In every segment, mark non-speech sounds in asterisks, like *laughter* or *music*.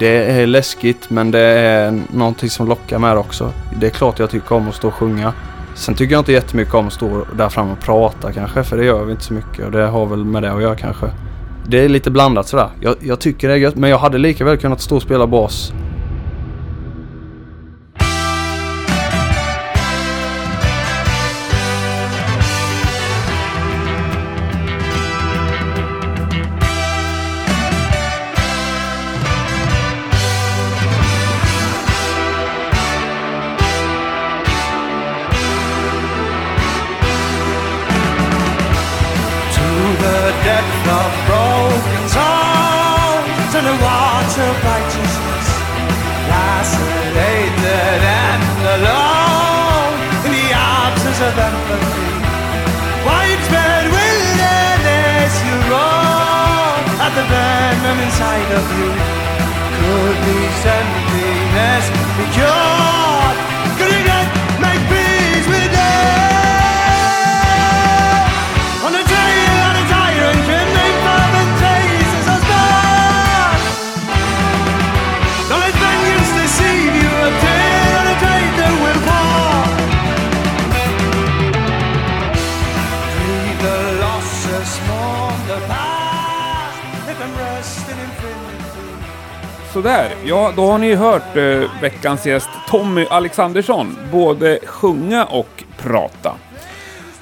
Det är läskigt men det är någonting som lockar med också. Det är klart jag tycker om att stå och sjunga. Sen tycker jag inte jättemycket om att stå där framme och prata kanske, för det gör vi inte så mycket och det har väl med det att göra kanske. Det är lite blandat sådär. Jag, jag tycker det är gött, men jag hade lika väl kunnat stå och spela bas of you. Sådär, ja då har ni hört eh, veckans gäst Tommy Alexandersson både sjunga och prata.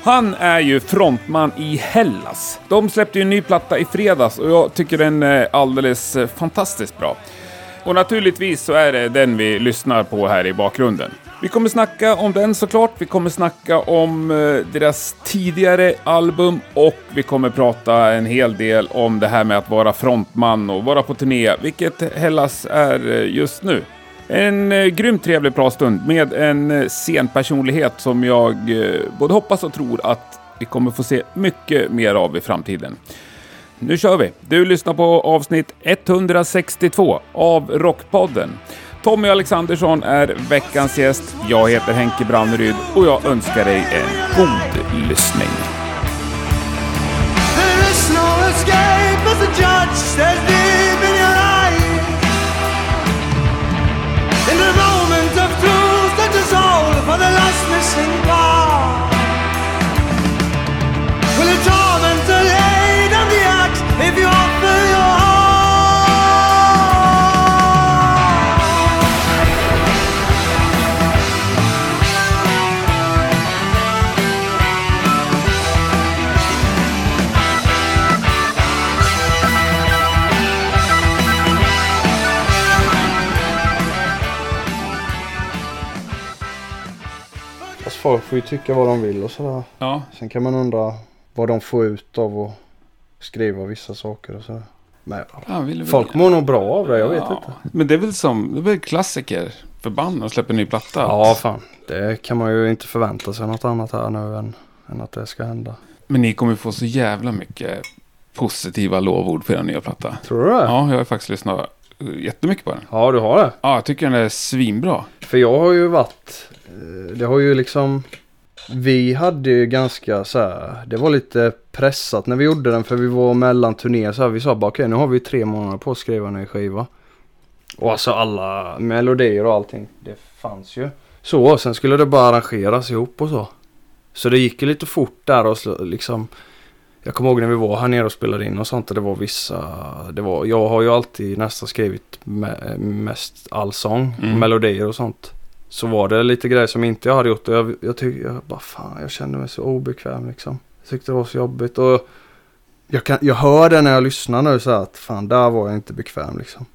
Han är ju frontman i Hellas. De släppte ju en ny platta i fredags och jag tycker den är alldeles eh, fantastiskt bra. Och naturligtvis så är det den vi lyssnar på här i bakgrunden. Vi kommer snacka om den såklart, vi kommer snacka om eh, deras tidigare album och vi kommer prata en hel del om det här med att vara frontman och vara på turné, vilket Hellas är eh, just nu. En eh, grymt trevlig pratstund med en scenpersonlighet som jag både hoppas och tror att vi kommer få se mycket mer av i framtiden. Nu kör vi! Du lyssnar på avsnitt 162 av Rockpodden. Tommy Alexandersson är veckans gäst. Jag heter Henke Branneryd och jag önskar dig en god lyssning. All for the last missing part. Will folk får ju tycka vad de vill och sådär. Ja, Sen kan man undra vad de får ut av att skriva vissa saker och sådär. Men ja vill folk mår nog bra av det, jag vet ja. inte. Men det är väl som, det är väl klassiker för band att släppa en ny platta? Ja, fan. Det kan man ju inte förvänta sig något annat här nu än, än att det ska hända. Men ni kommer få så jävla mycket positiva lovord för er nya platta. Tror du det? Ja, jag har faktiskt lyssnat jättemycket på den. Ja, du har det. Ja, jag tycker den är svinbra. För jag har ju varit, det har ju liksom, vi hade ju ganska så här, det var lite pressat när vi gjorde den för vi var mellan turnéer så här, vi sa bara okej nu har vi tre månader på att skriva en ny skiva. Och alltså alla melodier och allting, det fanns ju. Så, sen skulle det bara arrangeras ihop och så. Så det gick ju lite fort där och liksom. Jag kommer ihåg när vi var här nere och spelade in och sånt och det var vissa, det var, jag har ju alltid nästan skrivit me, mest allsång, Mm. melodier och sånt. Så var det lite grejer som inte jag hade gjort och jag, jag tyckte, jag bara fan jag kände mig så obekväm liksom. Jag tyckte det var så jobbigt och jag, kan, jag hör det när jag lyssnar nu så här att fan där var jag inte bekväm liksom.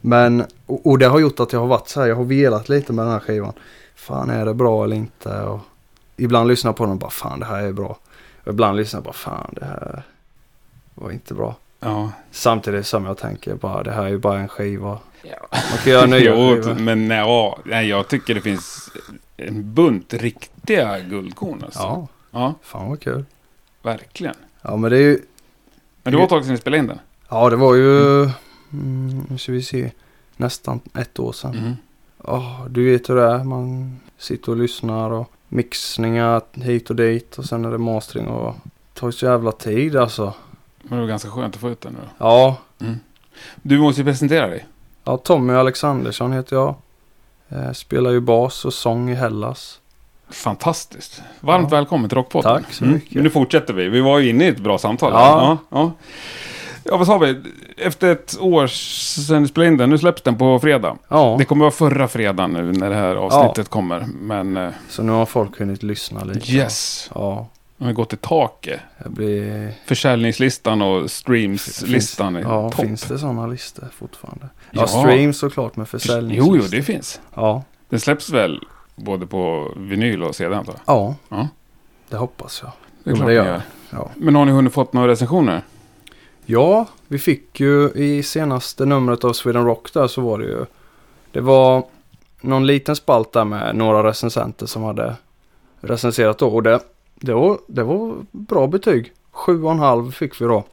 Men, och, och det har gjort att jag har varit så här, jag har velat lite med den här skivan. Fan är det bra eller inte? Och ibland lyssnar jag på den och bara fan det här är bra. Och ibland lyssnar jag bara fan det här var inte bra. Ja. Samtidigt som jag tänker bara det här är ju bara en skiva. Man kan göra nya *laughs* jo, skivor. men ja, jag tycker det finns en bunt riktiga guldkorn alltså. Ja, ja, fan vad kul. verkligen. Ja men det är ju, Men det var ett tag sedan ni spelade in den. ja det var ju, mm, nu ska vi se, nästan ett år sedan. Mhm. Ja, du vet hur det är. Man sitter och lyssnar och mixningar hit och dit och sen är det mastering och det tar ju så jävla tid alltså. Men det var ganska skönt att få ut den nu då. Ja, Du måste ju presentera dig. Ja, Tommy Alexandersson heter jag. Eh, spelar ju bas och sång i Hellas. Fantastiskt. Varmt Ja. välkommen till Rockpodden. Tack så mycket. Men nu fortsätter vi. Vi var ju inne i ett bra samtal. Ja. Ja, ja. ja vad sa vi? Efter ett år sedan vi spelade in den. Nu släpps den på fredag. Ja, Det kommer vara förra fredagen nu när det här avsnittet kommer. Men eh, så nu har folk hunnit lyssna lite. yes. Ja, De har gått i taket. blir... Försäljningslistan och streamslistan är ja, topp. finns det sådana listor fortfarande? Ja, Ja. streams såklart med försäljningslistor. Jo, jo, det finns. Ja, Den släpps väl både på vinyl och CD antar jag? ja. Ja. Det hoppas jag. Det är klart det gör gör. Ja. Men har ni hunnit fått några recensioner? Ja, vi fick ju i senaste numret av Sweden Rock där så var det ju. Det var någon liten spalt där med några recensenter som hade recenserat då. Och det, det, var, det var bra betyg. Sju och en halv fick vi då.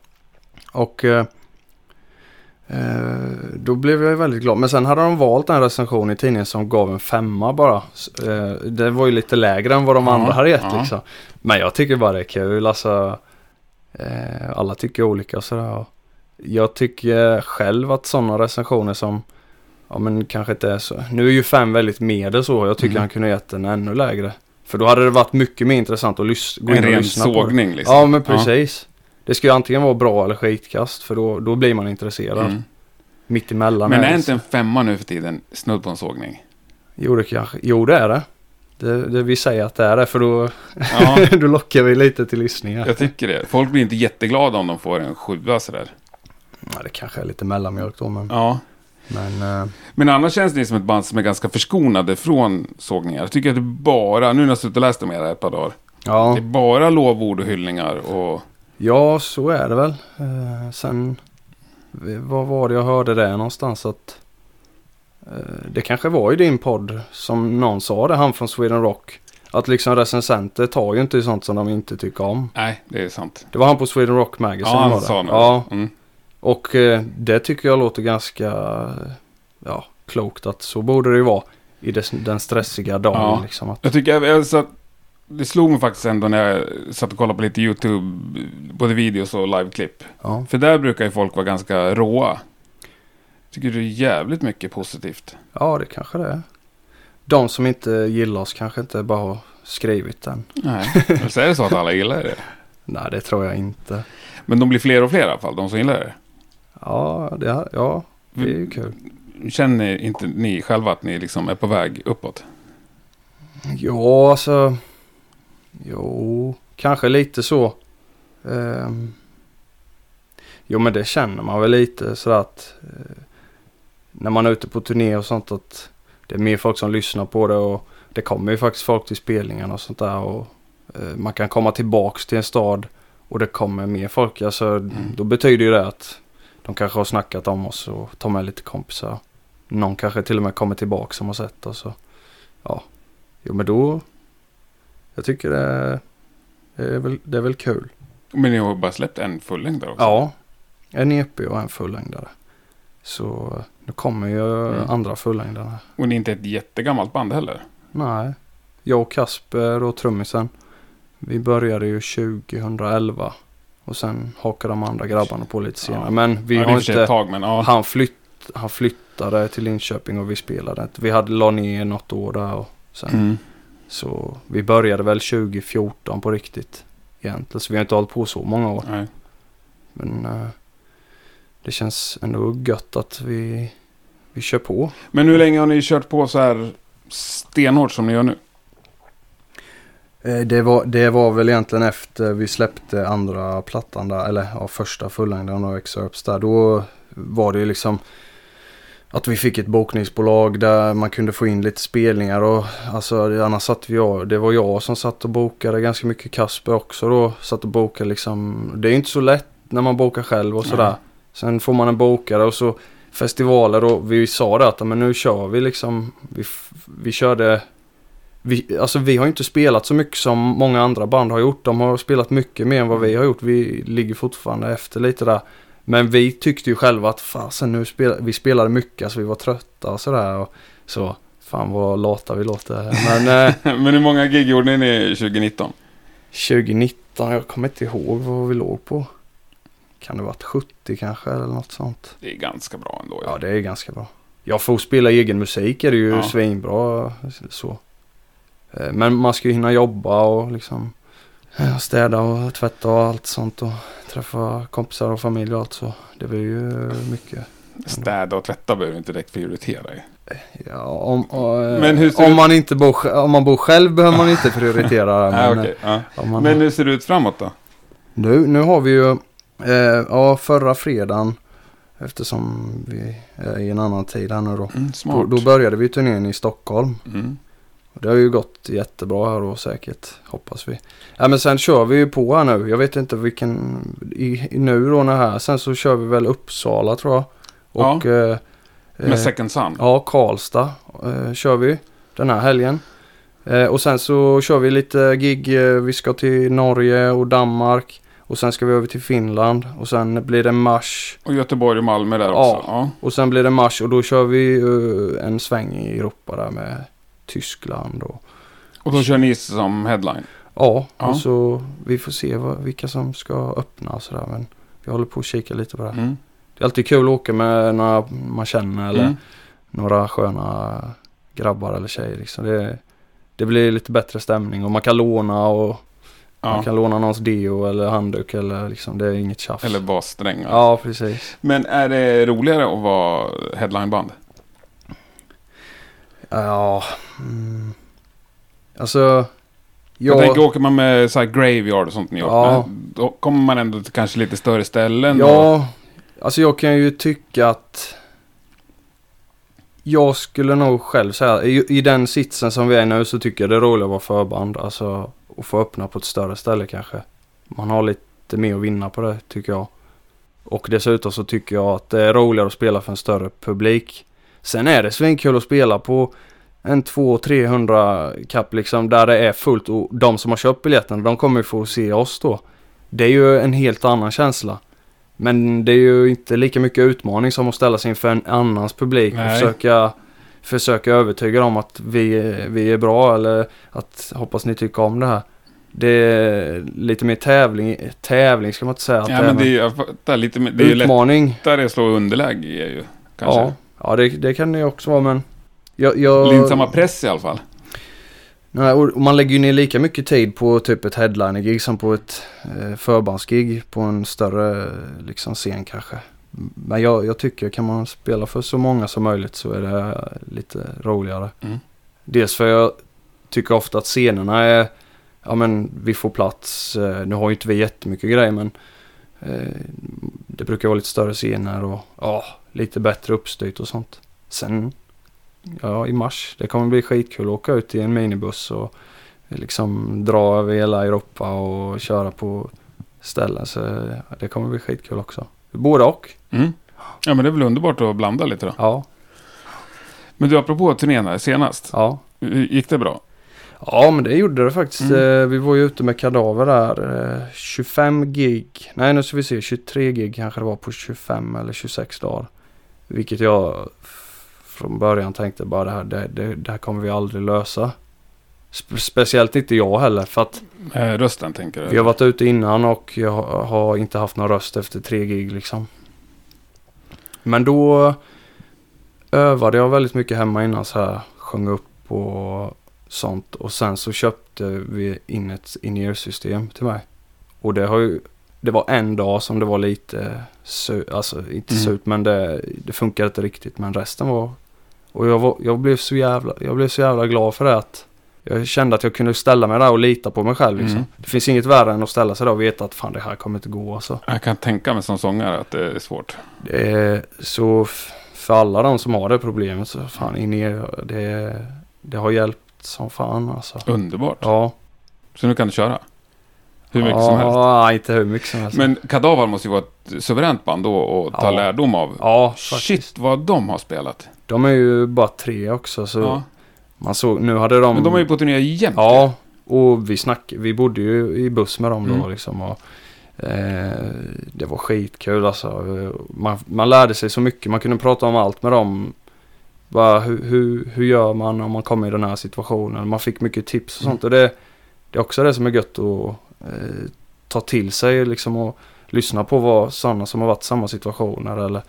Och eh, eh, då blev jag väldigt glad. Men sen hade de valt en recension i tidningen som gav en femma bara. Eh, det var ju lite lägre än vad de andra hade gett liksom. Men jag tycker bara det är kul. Alltså, eh, alla tycker olika och sådär. Jag tycker själv att sådana recensioner som Ja men kanske inte är så. Nu är ju fem väldigt medel så. Jag tycker Mm. han kunde gett den ännu lägre. För då hade det varit mycket mer intressant att lys- gå in En och ren lyssna på det. sågning liksom? Ja men precis. Det ska ju antingen vara bra eller skitkast. För då, då blir man intresserad. Mm. Mitt emellan Men är inte en femma nu för tiden snudd på en sågning? Jo det kanske. Jo det är det. det, det vi säger att det är det. För då, Ja, *laughs* då lockar vi lite till lyssningar. jag tycker det. Folk blir inte jätteglada om de får en sjua sådär. Ja, det kanske är lite mellanmjölk då men. Ja. Men eh, Men annars känns ni som ett band som är ganska förskonade från sågningar. Jag tycker att det bara, nu när jag suttit och läst om er ett par dagar. ja. Det är bara lovord och hyllningar och... Ja, så är det väl. Eh, sen, vad var det jag hörde det någonstans att eh, det kanske var i din podd som någon sa det, han från Sweden Rock. Att liksom recensenter tar ju inte sånt som de inte tycker om. Nej, det är sant. Det var han på Sweden Rock Magazine Ja, han det. sa nog Ja, det. Mm. Och eh, det tycker jag låter ganska ja, klokt att så borde det ju vara i den stressiga dagen. Ja. Liksom, att, Jag tycker jag, så att det slog mig faktiskt ändå när jag satt och kollade på lite YouTube, både videos och liveklipp. ja. För där brukar ju folk vara ganska råa. Tycker det är jävligt mycket positivt. ja, det kanske det är. De som inte gillar oss kanske inte bara har skrivit den. Nej, eller så är det så att alla gillar det. Nej, det tror jag inte. Men de blir fler och fler i alla fall, de som gillar det. Ja, det, ja, det är ju kul. Känner inte ni själva att ni liksom är på väg uppåt? Ja, alltså. Jo, kanske lite så. Ehm, jo, men det känner man väl lite så att. eh, när man är ute på turné och sånt att det är mer folk som lyssnar på det och det kommer ju faktiskt folk till spelningarna och sånt där och eh, man kan komma tillbaks till en stad och det kommer mer folk. Alltså då betyder ju det att de kanske har snackat om oss och tar med lite kompisar. Någon kanske till och med kommer tillbaka som har sett oss. Och, ja, jo men då. Jag tycker det är, det är, väl, det är väl kul. Men ni har bara släppt en fullängdare också. Ja, en EP och en fullängdare. Så nu kommer ju Mm. andra fullängdare. Och ni är inte ett jättegammalt band heller. Nej, jag och Kasper och trummisen. Vi började ju 2011. Och sen hakade de andra grabbarna på lite senare. Ja. Men vi ja, har inte... tag, men ja. Han, flytt, han flyttade till Linköping och vi spelade. Vi hade la ner något år där och sen. Mm. Så vi började väl 2014 på riktigt. Egentligen. Så vi har inte hållit på så många år. Nej. Men eh, det känns ändå gött att vi, vi kör på. Men hur länge har ni kört på så här stenhårt som ni gör nu? Eh, Det var, det var väl egentligen efter vi släppte andra plattan där, eller ja, första fullängden och Excerpts där. Då var det ju liksom att vi fick ett bokningsbolag där man kunde få in lite spelningar och alltså annars satt vi det var jag som satt och bokade ganska mycket Kasper också då. Satt och bokade liksom, det är inte så lätt när man bokar själv och sådär. Sen får man en bokare och så festivaler och vi sa det att men nu kör vi liksom, vi, vi körde vi, alltså vi har inte spelat så mycket som många andra band har gjort. De har spelat mycket mer än vad vi har gjort. Vi ligger fortfarande efter lite där. Men vi tyckte ju själva att fasen nu spel, vi spelade mycket, alltså vi var trötta och sådär. Och så, fan vad lata vi låter. Men eh, *laughs* Men hur många gig gjorde ni 2019? 2019, jag kommer inte ihåg vad vi låg på. Kan det varit 70 kanske eller något sånt. Det är ganska bra ändå. Ja, det är ganska bra. Ja, för att spela egen musik är det ju Ja. svinbra så. Eh, Men man ska ju hinna jobba och liksom eh, städa och tvätta och allt sånt och träffa kompisar och familj och allt så. Det blir ju mycket. Städa och tvätta behöver du inte direkt prioritera i. Ja, om, eh, om, man inte bor, om man bor själv behöver man inte *laughs* prioritera. Nej, men, ja. eh, om man, Men hur ser det ut framåt då? nu, nu har vi ju, eh, ja förra fredagen eftersom vi är i en annan tid här nu då. Mm, Då, då började vi turnén i Stockholm. Mm. Och det har ju gått jättebra här och säkert, hoppas vi. Ja men sen kör vi ju på här nu. Jag vet inte vilken, i, nu då när här. Sen så kör vi väl Uppsala tror jag. Och eh, Med eh, Second Sun. ja, Karlstad eh, kör vi den här helgen. Eh, och sen så kör vi lite gig. Eh, vi ska till Norge och Danmark. Och sen ska vi över till Finland. Och sen blir det mars. Och Göteborg och Malmö där Ja. också. Ja. Och sen blir det mars och då kör vi eh, en sväng i Europa där med Tyskland och Och då kör ni som headline. Ja, Ja. och så vi får se vad, vilka som ska öppna och sådär. Men vi håller på att kika lite på det. Mm. Det är alltid kul att åka med några man känner eller Mm. några sköna grabbar eller tjejer. Liksom. Det, det blir lite bättre stämning och man kan låna och man Ja. kan låna någons deo eller handduk eller liksom. Det är inget tjafs. Eller bassträngar. Ja, precis. Men är det roligare att vara headlineband? Ja, mm. alltså. Jag Jag, tänker, åker man med så här graveyard och sånt ni Ja. åker, då kommer man ändå till kanske lite större ställen. och- Ja, alltså jag kan ju tycka att jag skulle nog själv säga, i, i den sitsen som vi är nu så tycker jag det är roligt att vara förband. Alltså att få öppna på ett större ställe kanske. Man har lite mer att vinna på det tycker jag. Och dessutom så tycker jag att det är roligare att spela för en större publik. Sen är det svinkul att spela på en 200-300 kapp liksom där det är fullt och de som har köpt biljetten de kommer ju få se oss då. Det är ju en helt annan känsla. Men det är ju inte lika mycket utmaning som att ställa sig inför en annans publik och Nej. försöka, försöka övertyga dem att vi, är- vi är bra eller att hoppas ni tycker om det här. Det är lite mer tävling, tävling ska man inte säga. Ja, men det är, ju- fattar lite, det är ju utmaning. lättare att slå underläge ju. Kanske. Ja, ja det, det kan det ju också vara men jag, jag, inte samma press i alla fall. Nej, och man lägger ju ner lika mycket tid på typ ett headliner-gig som på ett eh, förbandsgig på en större eh, liksom, scen kanske. Men jag, jag tycker kan man spela för så många som möjligt så är det lite roligare. Mm. Dels för jag tycker ofta att scenerna är, ja men vi får plats, eh, nu har ju inte vi jättemycket grejer men eh, det brukar vara lite större scener och ja, lite bättre uppstyrt och sånt. Sen, ja i mars, det kommer bli skitkul att åka ut i en minibuss och liksom dra över hela Europa och köra på ställen. Så det kommer bli skitkul också. Både och. Mm. Ja, men det är väl underbart att blanda lite då. Ja, Men du, apropå turnén här senast. ja. Gick det bra? Ja men det gjorde det faktiskt. Mm. Eh, Vi var ju ute med kadaver där. eh, 25 gig. Nej nu ska vi se. 23 gig kanske det var på 25 eller 26 dagar. Vilket jag från början tänkte bara det här, det, det, det här kommer vi aldrig lösa. Spe- speciellt inte jag heller för att Eh, rösten tänker du? vi har varit ute innan och jag har- har inte haft någon röst efter tre gig liksom. Men då övade jag väldigt mycket hemma innan så här. Sjöng upp och sånt. Och sen så köpte vi in ett in-ear-system till mig. Och det har ju, det var en dag som det var lite alltså inte Mm. surt men det, det funkade inte riktigt. Men resten var, och jag, var, jag blev så jävla, jag blev så jävla glad för det att jag kände att jag kunde ställa mig där och lita på mig själv liksom. Mm. Det finns inget värre än att ställa sig där och veta att fan det här kommer inte gå alltså. Jag kan tänka mig som sångare att det är svårt. Det är så för alla de som har det problemet så fan in i det, det har hjälpt som fan alltså. Underbart. Ja. Så nu kan du köra? Hur mycket ja, som helst. Ja, inte hur mycket som helst. Men Kadaver måste ju vara ett suveränt band då att ta Ja. lärdom av. ja, faktiskt. Shit vad de har spelat. De är ju bara tre också så Ja. man såg, nu hade de... Men de är ju på turné jämt. Ja, och vi snack, vi bodde ju i buss med dem då Mm. liksom. Och, eh, det var skitkul alltså. Man, man lärde sig så mycket. Man kunde prata om allt med dem. Bara hur, hur, hur gör man om man kommer i den här situationen? Man fick mycket tips och Mm. sånt. Och det, det är också det som är gött att eh, ta till sig liksom och lyssna på vad sådana som har varit i samma situationer eller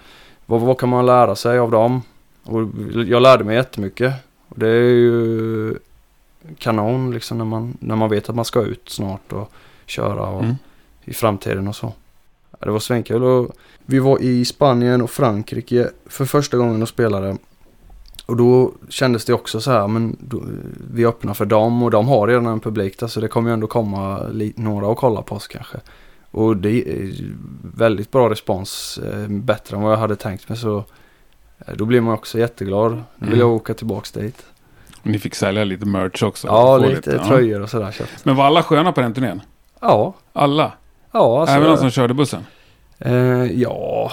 vad, vad kan man lära sig av dem? Och jag lärde mig jättemycket. Och det är ju kanon liksom när man, när man vet att man ska ut snart och köra och Mm. i framtiden och så. Ja, det var svinkul och vi var i Spanien och Frankrike för första gången och spelade. Och då kändes det också så här, men då, vi öppnar för dem och de har redan en publik där så det kommer ju ändå komma några och kolla på oss kanske. Och det är väldigt bra respons, eh, bättre än vad jag hade tänkt mig så eh, då blir man också jätteglad. Nu vill Mm. jag åka tillbaks dit. Ni fick sälja lite merch också. Ja, lite ja. tröjor och sådär köpt. Men var alla sköna på den turnén? Ja, Alla? ja alltså. Även de som körde bussen? Eh, ja,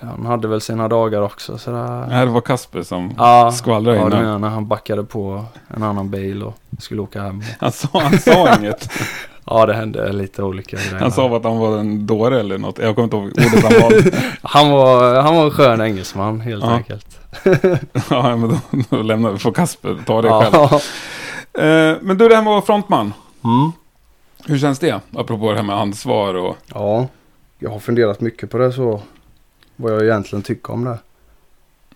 han hade väl sina dagar också sådär. Nej, det var Kasper som Ja, skvallrade ja in. du där. menar när han backade på en annan bil och skulle åka hem. Han sa, han sa inget. *laughs* Ja, det hände lite olika grejer. Han sa att han var en dåre eller något. Jag kommer inte ihåg ordet han valde. *laughs* han, var, han var en skön engelsman helt Ja. enkelt. *laughs* ja, men då, då lämnar vi. Får Kasper ta det själv. Ja. Eh, men du, det här med att vara frontman. Mm. Hur känns det? Apropå det här med ansvar och... ja, jag har funderat mycket på det så. Vad jag egentligen tycker om det.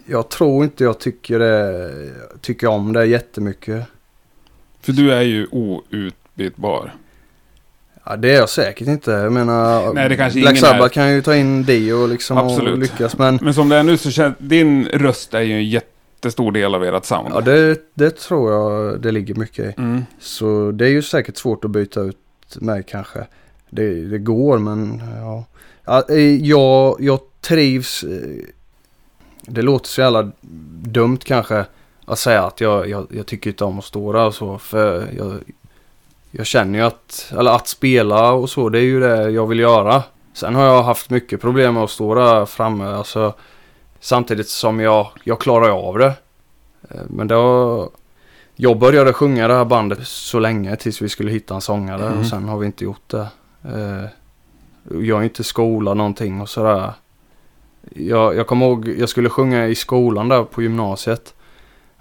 Jag tror inte jag tycker, det, tycker om det jättemycket. För du är ju outbytbar. Ja, det är jag säkert inte. Jag menar, Nej, Black är. Sabbath kan ju ta in Dio liksom Absolut. och lyckas. Men Men som det är nu så känns... Din röst är ju en jättestor del av ert sound. ja, det, det tror jag det ligger mycket i. Mm. Så det är ju säkert svårt att byta ut mig kanske. Det, det går men ja. ja eh, jag, jag trivs. eh, Det låter så jävla dumt kanske att säga att jag, jag, jag tycker inte om att stå där och så. För jag, jag känner ju att, eller att spela och så, det är ju det jag vill göra. Sen har jag haft mycket problem med att stå där framme. Alltså, samtidigt som jag, jag klarar av det. Eh, Men då, jag började sjunga det här bandet så länge tills vi skulle hitta en sångare Mm. och sen har vi inte gjort det. Eh, Jag är inte skolad någonting och sådär. Jag, jag kommer ihåg, jag skulle sjunga i skolan där på gymnasiet.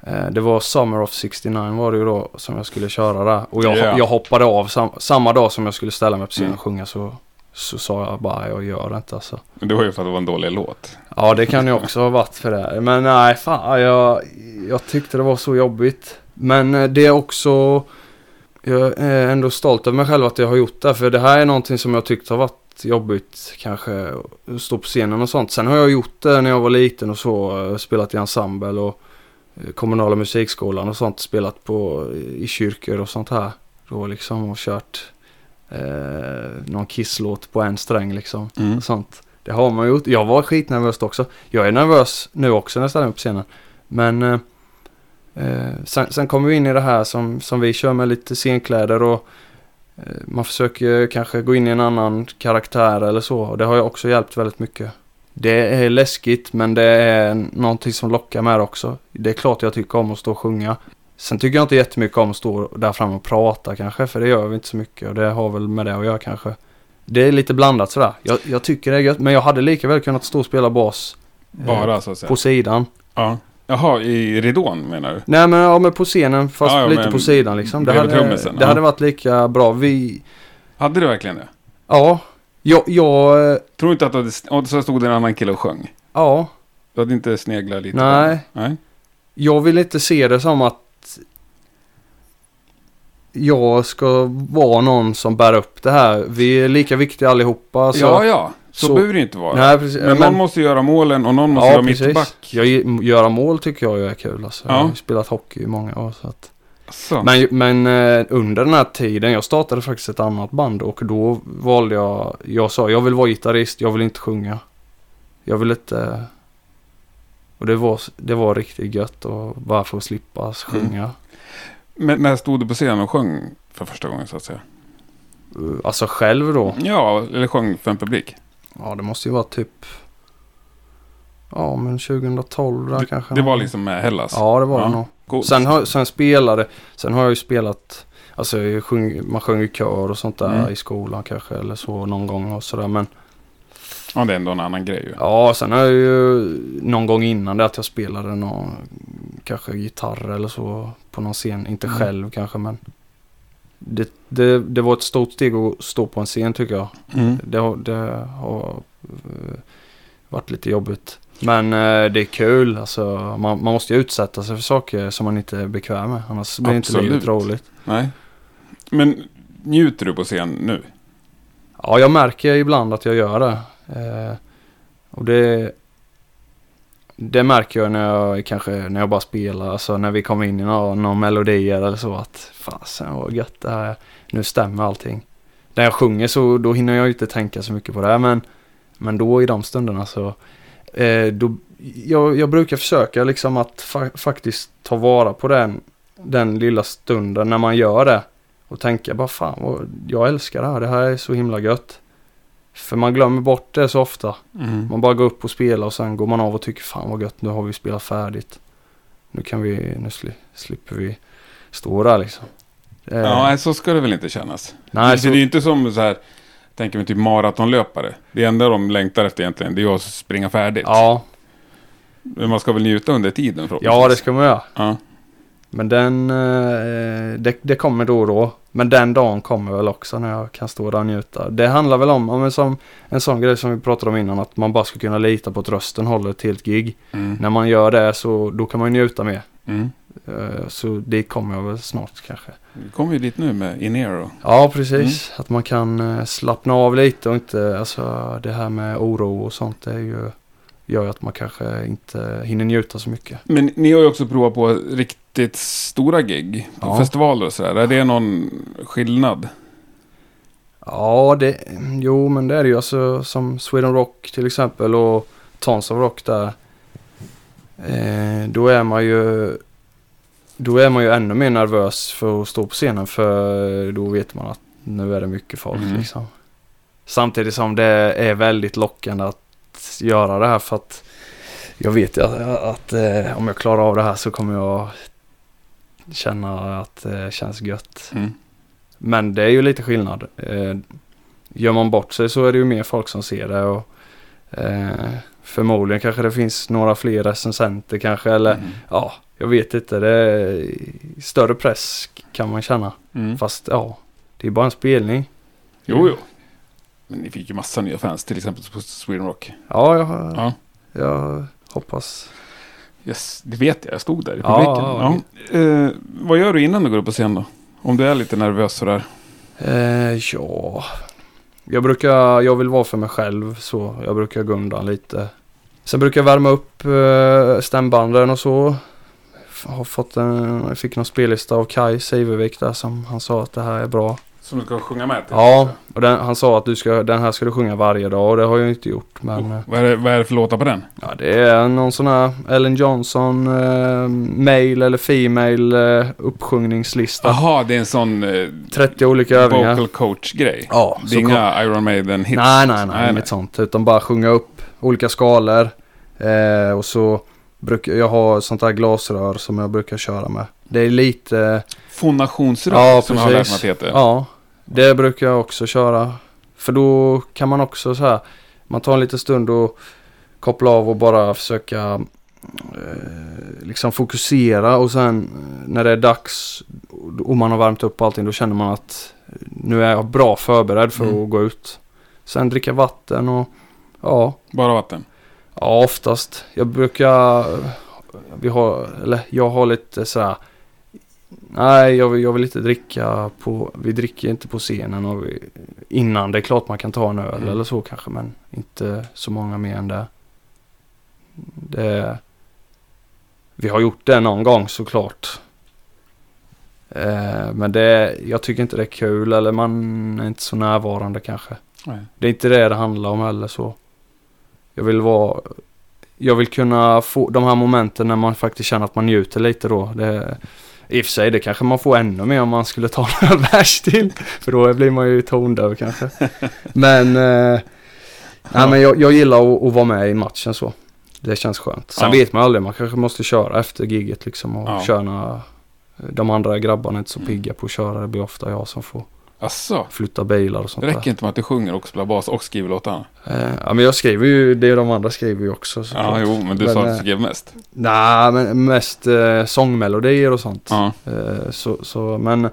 Eh, Det var Summer of 69 var det ju då som jag skulle köra där. Och jag, Ja. jag hoppade av sam, samma dag som jag skulle ställa mig på scenen Mm. och sjunga så, så sa jag bara jag gör det inte alltså. Men det var ju för att det var en dålig låt. Ja det kan ju också ha varit för det. Men nej fan jag, jag tyckte det var så jobbigt. Men eh, det är också, jag är ändå stolt över mig själv att jag har gjort det. För det här är någonting som jag tyckte har varit jobbigt kanske. Att stå på scenen och sånt. Sen har jag gjort det när jag var liten och så. eh, Spelat i ensemble och eh, kommunala musikskolan och sånt. Spelat på i kyrkor och sånt här. Då liksom och kört eh, någon kisslåt på en sträng liksom Mm. sånt. Det har man gjort. Jag var skitnervös också. Jag är nervös nu också när jag ställer mig på scenen. Men eh, eh, sen, sen kommer vi in i det här som, som vi kör med lite scenkläder och man försöker kanske gå in i en annan karaktär eller så. Och det har ju också hjälpt väldigt mycket. Det är läskigt men det är någonting som lockar med också. Det är klart jag tycker om att stå och sjunga. Sen tycker jag inte jättemycket om att stå där framme och prata kanske, för det gör vi inte så mycket och det har väl med det att göra kanske. Det är lite blandat sådär. Jag, jag tycker det är gött, men jag hade lika väl kunnat stå och spela bas. eh, Bara så att säga. På sidan. Ja. Jaha, i ridån menar du? Nej men, ja, men på scenen fast Ja, lite men på sidan liksom. Det, hade, det ja. hade varit lika bra. Vi, Hade du verkligen det? ja, jag, jag, eh, Tror inte att du hade... Och så stod det en annan kille och sjöng? ja, Du hade inte sneglat lite? Nej. Nej. jag vill inte se det som att jag ska vara någon som bär upp det här. Vi är lika viktiga allihopa. Så, ja, ja. Så, så- behöver det inte vara. Nej, precis. men, någon måste göra målen och någon måste ja, vara precis. mittback. Jag, göra mål tycker jag är kul. Alltså. Ja. Jag har spelat hockey i många år. Så att. Så. Men, men eh, under den här tiden, jag startade faktiskt ett annat band och då valde jag, jag sa jag vill vara gitarrist, jag vill inte sjunga. Jag vill inte... Och det var, det var riktigt gött och bara för att slippa Mm. sjunga. Men när stod du på scenen och sjöng för första gången så att säga? Alltså själv då? Ja, eller sjöng för en publik. Ja, det måste ju vara typ... Ja, men 2012 där Det, kanske. det var liksom med Hellas? Ja, det var Ja. det nog. Sen, har, sen spelade, sen har jag ju spelat, alltså sjung, man sjunger kör och sånt där Mm. i skolan kanske eller så någon gång och sådär. Men Ja, det är ändå en annan grej ju. ja, sen har jag ju någon gång innan det att jag spelade någon, kanske gitarr eller så på någon scen. Inte Mm. själv kanske men. Det, det, det var ett stort steg att stå på en scen tycker jag. Mm. Det, har- det har eh, varit lite jobbigt. Men eh, det är kul. Alltså, man, man måste ju utsätta sig för saker som man inte är bekväm med. Annars blir inte Absolut. livet roligt. Nej. Men njuter du på scen nu? Ja, jag märker ibland att jag gör det. Eh, och det, det märker jag när jag kanske när jag bara spelar. Alltså när vi kommer in i några, några melodier eller så. Att fasen vad gött det här är. Nu stämmer allting. När jag sjunger så då hinner jag ju inte tänka så mycket på det. Men, men då i de stunderna så. Eh, då, jag, jag brukar försöka liksom att fa- faktiskt ta vara på den, den lilla stunden när man gör det. Och tänka bara fan vad, jag älskar det här. Det här är så himla gött. För man glömmer bort det så ofta. Mm. Man bara går upp och spelar och sen går man av och tycker fan vad gött nu har vi spelat färdigt. Nu kan vi, nu sli, slipper vi stå där liksom. Eh, Ja, så ska det väl inte kännas. nej, så, det är ju inte som så här, tänker mig typ maratonlöpare. Det enda de längtar efter egentligen, det är att springa färdigt. ja, Men man ska väl njuta under tiden ja det ska man göra. Ja. Men den, eh, det, det kommer då och då. Men den dagen kommer väl också när jag kan stå där och njuta. Det handlar väl om, om en, sån, en sån grej som vi pratade om innan, att man bara ska kunna lita på att rösten håller ett helt gig. Mm. När man gör det så då kan man ju njuta mer. Mm. Eh, så det kommer jag väl snart kanske. Vi kommer ju dit nu med Inero. Ja, precis. Att man kan eh, slappna av lite och inte, alltså det här med oro och sånt det är ju, gör att man kanske inte hinner njuta så mycket. Men ni har ju också provat på riktigt stora gig på Ja. festivaler och sådär. Är det någon skillnad? Ja, det, jo men det är det ju alltså som Sweden Rock till exempel och Tons of Rock där. Eh, då är man ju då är man ju ännu mer nervös för att stå på scenen för då vet man att nu är det mycket folk Mm. liksom. Samtidigt som det är väldigt lockande att göra det här för att jag vet ju att, att eh, om jag klarar av det här så kommer jag känna att det känns gött. Mm. Men det är ju lite skillnad. Eh, gör man bort sig så är det ju mer folk som ser det. Och, eh, förmodligen kanske det finns några fler recensenter kanske. Eller Mm. ja, jag vet inte. Det är större press kan man känna. Mm. Fast ja, det är bara en spelning. Jo, jo. Men ni fick ju massa nya fans, till exempel på Sweden Rock. Ja, jag, Ja. jag hoppas. Yes, det vet jag. Jag stod där i Ja, publiken. Ja, Eh, vad gör du innan du går upp på scen då? Om du är lite nervös sådär. Eh, ja, jag brukar, jag vill vara för mig själv så jag brukar gå undan lite. Sen brukar jag värma upp eh, stämbanden och så. Har fått en, jag fick någon spellista av Kai Seivevik där som han sa att det här är bra. Som du ska sjunga med till? Ja, och den, han sa att du ska, den här ska du sjunga varje dag och det har jag inte gjort. Men eh, Vad är, det, vad är det för låtar på den? ja, det är någon sån här Ellen Johnson eh, male eller female eh, uppsjungningslista. Jaha, det är en sån eh, 30 olika övningar. vocal coach-grej. Ja, Det är så kom- inga Iron Maiden-hits? Nej, nej, nej, inget sånt. Utan bara sjunga upp olika skalor. Eh, och så brukar jag ha sånt här glasrör som jag brukar köra med. Det är lite, Fonationsrör, Ja, som jag har lärt mig precis. att det heter. ja, det brukar jag också köra. För då kan man också så här, man tar en liten stund och koppla av och bara försöka eh, liksom fokusera och sen eh, när det är dags och man har värmt upp allting då känner man att nu är jag bra förberedd för Mm. att gå ut. Sen dricka vatten och ja, Bara vatten? ja oftast. Jag brukar, vi har, eller jag har lite sådär Nej, jag vill, jag vill inte dricka på, vi dricker inte på scenen och vi, innan. Det är klart man kan ta en öl Mm. eller så kanske men inte så många mer än det. det vi har gjort det någon gång såklart. Eh, men det, jag tycker inte det är kul eller man är inte så närvarande kanske. Nej. Det är inte det det handlar om heller så. Jag vill vara... Jag vill kunna få de här momenten när man faktiskt känner att man njuter lite då. Det, I och för sig, det kanske man får ännu mer om man skulle ta *laughs* några vers till. För då blir man ju tondöv kanske. *laughs* Men... Eh, nej, men jag, jag gillar att, att vara med i matchen så. Det känns skönt. Sen Ja. vet man aldrig, man kanske måste köra efter giget liksom och Ja. köra... De andra grabbarna är inte så Mm. pigga på att köra. Det blir ofta jag som får Asså? flytta bilar och sånt Det där. räcker inte med att du sjunger och spelar bas och skriver låtarna? Eh, ja men jag skriver ju det de andra skriver ju också. Ja, jo, men du Men, sa att eh, du skrev mest. Nej men mest eh, sångmelodier och sånt. Ja. Eh, så, så, men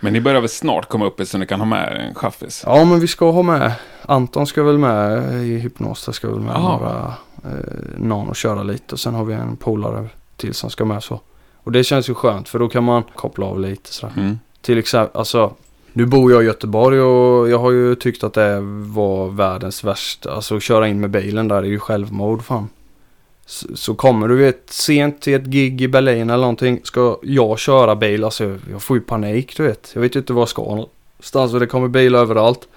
Men ni börjar väl snart komma upp så ni kan ha med en chaffis? Ja men vi ska ha med, Anton ska väl med i hypnos, där ska väl med några, eh, någon och köra lite och sen har vi en polare till som ska med så. Och det känns ju skönt för då kan man koppla av lite sådär. Mm. Till exempel, alltså nu bor jag i Göteborg och jag har ju tyckt att det var världens värsta. Alltså att köra in med bilen där är ju självmord fan. Så, så kommer du vet sent till ett gig i Berlin eller någonting. Ska jag köra bil, alltså jag, får ju panik du vet. Jag vet ju inte var jag ska någonstans och det kommer bil överallt.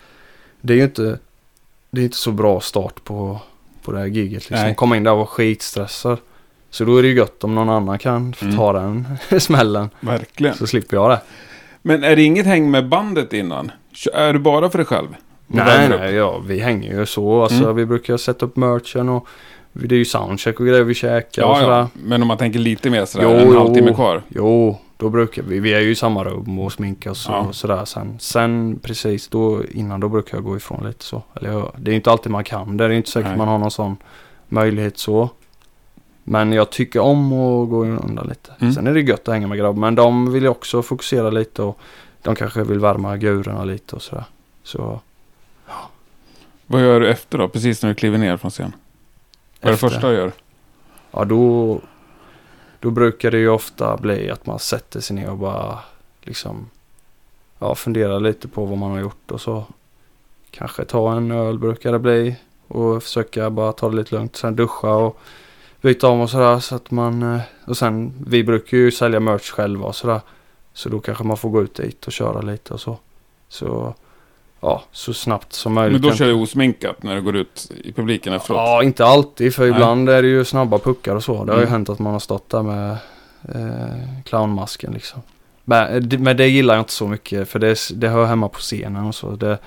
Det är ju inte, det är inte så bra start på, på det här giget liksom. Nej. Komma in där och vara skitstressad. Så då är det ju gött om någon annan kan Mm. ta den *laughs* smällen. Verkligen. Så slipper jag det. Men är det inget häng med bandet innan? Är du bara för dig själv? Och Nej, nej, ja, vi hänger ju så. Alltså, Mm. Vi brukar sätta upp merchen och det är ju soundcheck och grejer vi käkar och Ja, sådär. ja. Men om man tänker lite mer sådär, Jo, en halvtimme kvar. Jo, då brukar vi. Vi är ju i samma rum och sminkar oss Ja. och sådär. Sen, sen precis då innan då brukar jag gå ifrån lite så. Eller det är inte alltid man kan det. Det är inte säkert Nej. man har någon sån möjlighet så. Men jag tycker om att gå undan lite. Mm. Sen är det gött att hänga med grabbar. Men de vill ju också fokusera lite och de kanske vill värma gurorna lite och sådär. Så Vad gör du efter då? Precis när du kliver ner från scen? Vad är det första du gör? Ja, då, då brukar det ju ofta bli att man sätter sig ner och bara liksom ja, funderar lite på vad man har gjort och så kanske ta en öl brukar det bli och försöka bara ta det lite lugnt. Sen duscha och byta om och sådär så att man eh, och sen vi brukar ju sälja merch själva och sådär så då kanske man får gå ut dit och köra lite och så. Så ja, så snabbt som möjligt. Men då kör du osminkat när du går ut i publiken efteråt? Ja, inte alltid för Nej. ibland är det ju snabba puckar och så. Det har ju Mm. hänt att man har stått där med eh, clownmasken liksom. Men, eh, men det gillar jag inte så mycket för det, det hör hemma på scenen och så. Det,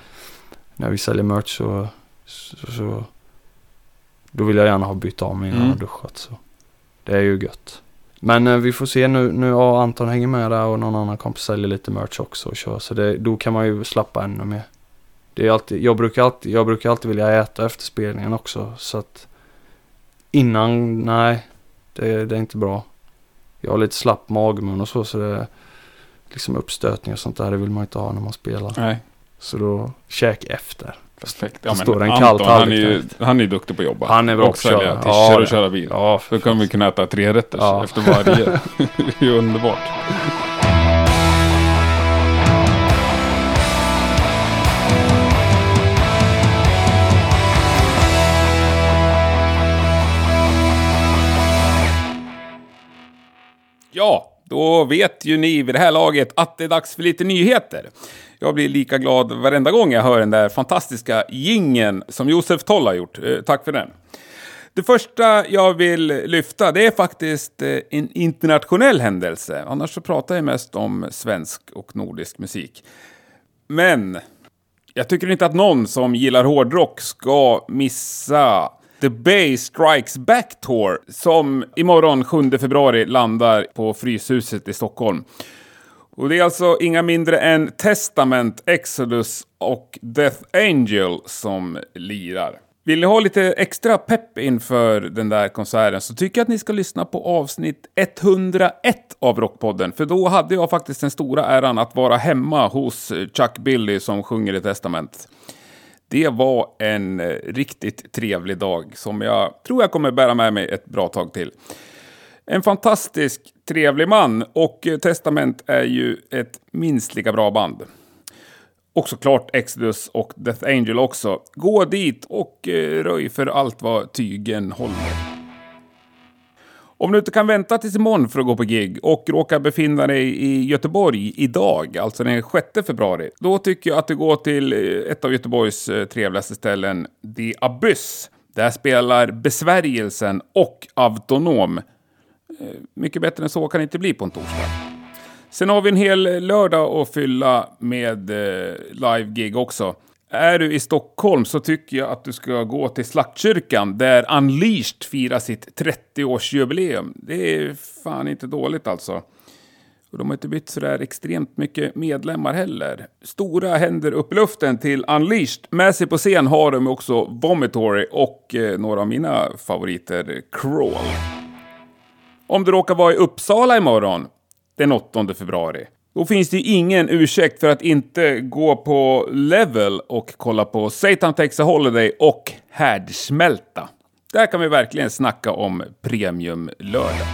när vi säljer merch så, så, så då vill jag gärna ha bytt av mig innan Mm. jag duschat. Så. Det är ju gött. Men eh, vi får se nu, nu ja, Anton hänger med där och någon annan kompis säljer lite merch också och kör. Så det, då kan man ju slappa ännu mer. Det är alltid, jag, brukar alltid, jag brukar alltid vilja äta efter spelningen också. Så att innan, nej, det, det är inte bra. Jag har lite slapp magmun och så. Så det liksom uppstötning och sånt där. Det vill man inte ha när man spelar. Nej, Så då käk efter. Perfekt. Då står en Anton, han är, ju, han är ju duktig på att jobba. Han är bra Och på att köra. Ja, och ja. köra bil. Ja, Då kan vi kunna äta tre rätter Ja. efter varje. *laughs* det är underbart. Ja, då vet ju ni vid det här laget att det är dags för lite nyheter. Jag blir lika glad varenda gång jag hör den där fantastiska gingen som Josef Toll har gjort. Eh, tack för den. Det första jag vill lyfta det är faktiskt eh, en internationell händelse. Annars så pratar jag mest om svensk och nordisk musik. Men jag tycker inte att någon som gillar hårdrock ska missa The Bay Strikes Back Tour som imorgon 7 februari landar på Fryshuset i Stockholm. Och det är alltså inga mindre än Testament, Exodus och Death Angel som lirar. Vill ni ha lite extra pepp inför den där konserten så tycker jag att ni ska lyssna på avsnitt 101 av Rockpodden. För då hade jag faktiskt den stora äran att vara hemma hos Chuck Billy som sjunger i Testament. Det var en eh, riktigt trevlig dag som jag tror jag kommer bära med mig ett bra tag till. En fantastisk trevlig man och eh, Testament är ju ett minst lika bra band. Och såklart Exodus och Death Angel också. Gå dit och eh, röj för allt vad tygen håller. Om du inte kan vänta tills imorgon för att gå på gig och råkar befinna dig i Göteborg idag, alltså den 6 februari, då tycker jag att du går till eh, ett av Göteborgs trevligaste ställen, The Abyss. Där spelar Besvärjelsen och Autonom. Eh, mycket bättre än så kan det inte bli på en torsdag. Sen har vi en hel lördag att fylla med eh, live-gig också. Är du i Stockholm så tycker jag att du ska gå till Slaktkyrkan där Unleashed firar sitt 30-årsjubileum. Det är fan inte dåligt alltså. Och de har inte bytt sådär extremt mycket medlemmar heller. Stora händer upp i luften till Unleashed. Med sig på scen har de också Vomitory och eh, några av mina favoriter, Crawl. Om du råkar vara i Uppsala imorgon, den 8 februari, Då finns det ju ingen ursäkt för att inte gå på Level och kolla på Satan Takes a Holiday och Härdsmälta. Där kan vi verkligen snacka om premiumlördag.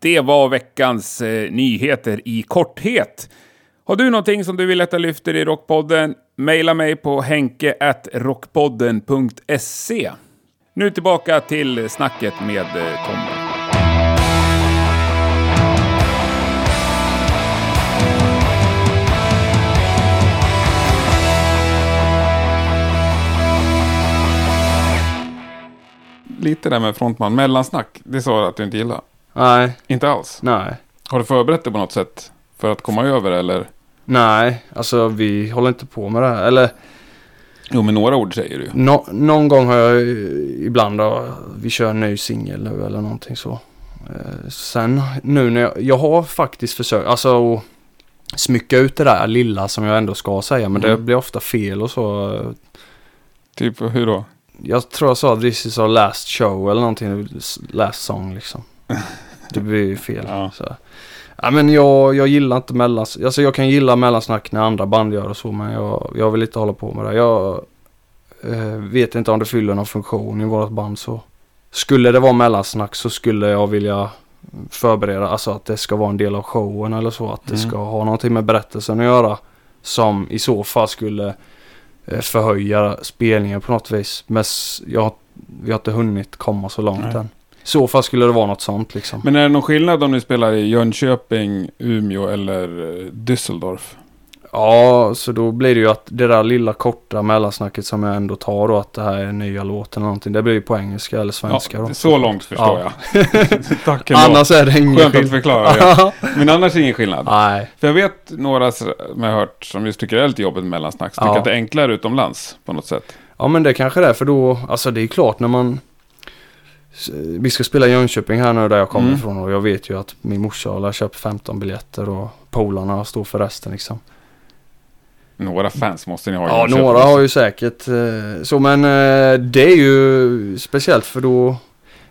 Det var veckans eh, nyheter i korthet. Har du någonting som du vill att jag lyfter i Rockpodden? Maila mig på henke.rockpodden.se. Nu tillbaka till snacket med eh, Tommy. Lite där med frontman, mellansnack, det sa du att du inte gillar. Nej, Inte alls. nej. Har du förberett dig på något sätt för att komma över eller? Nej, alltså vi håller inte på med det här. Eller Jo, med några ord säger du. nå- någon gång har jag ibland då, vi kör en ny singel nu eller någonting så. Eh, sen nu när jag, jag har faktiskt försökt, alltså att smycka ut det där lilla som jag ändå ska säga. Men det Mm. blir ofta fel och så. Typ hur då? Jag tror jag sa this is our last show eller någonting. Last song liksom. *laughs* Det blir ju fel. Ja. Så. Ja, men jag, jag gillar inte mellans... Alltså jag kan gilla mellansnack när andra band gör och så men jag, jag vill inte hålla på med det. Jag eh, vet inte om det fyller någon funktion i vårt band så. Skulle det vara mellansnack så skulle jag vilja förbereda, alltså att det ska vara en del av showen eller så. Att det Mm. ska ha någonting med berättelsen att göra. Som i så fall skulle förhöja spelningen på något vis. Men jag, vi har inte hunnit komma så långt Nej. än. I så fall skulle det vara något sånt liksom. Men är det någon skillnad om ni spelar i Jönköping, Umeå eller eh, Düsseldorf? Ja, så då blir det ju att det där lilla korta mellansnacket som jag ändå tar då att det här är nya låten eller någonting. Det blir ju på engelska eller svenska Ja, då. så långt förstår Ja. jag. *laughs* Tack ändå. Annars är det ingen Skönt att skillnad. förklara det. Men annars är det ingen skillnad. Nej. För jag vet några som jag har hört som just tycker det är lite jobbigt med mellansnack. Som Ja. tycker att det är enklare utomlands på något sätt. Ja men det kanske det är för då, alltså det är klart när man Vi ska spela i Jönköping här nu där jag kommer Mm. ifrån och jag vet ju att min morsa har köpt 15 biljetter och polarna står för resten liksom. Några fans måste ni ha Ja, några har ju säkert eh, så men eh, det är ju speciellt för då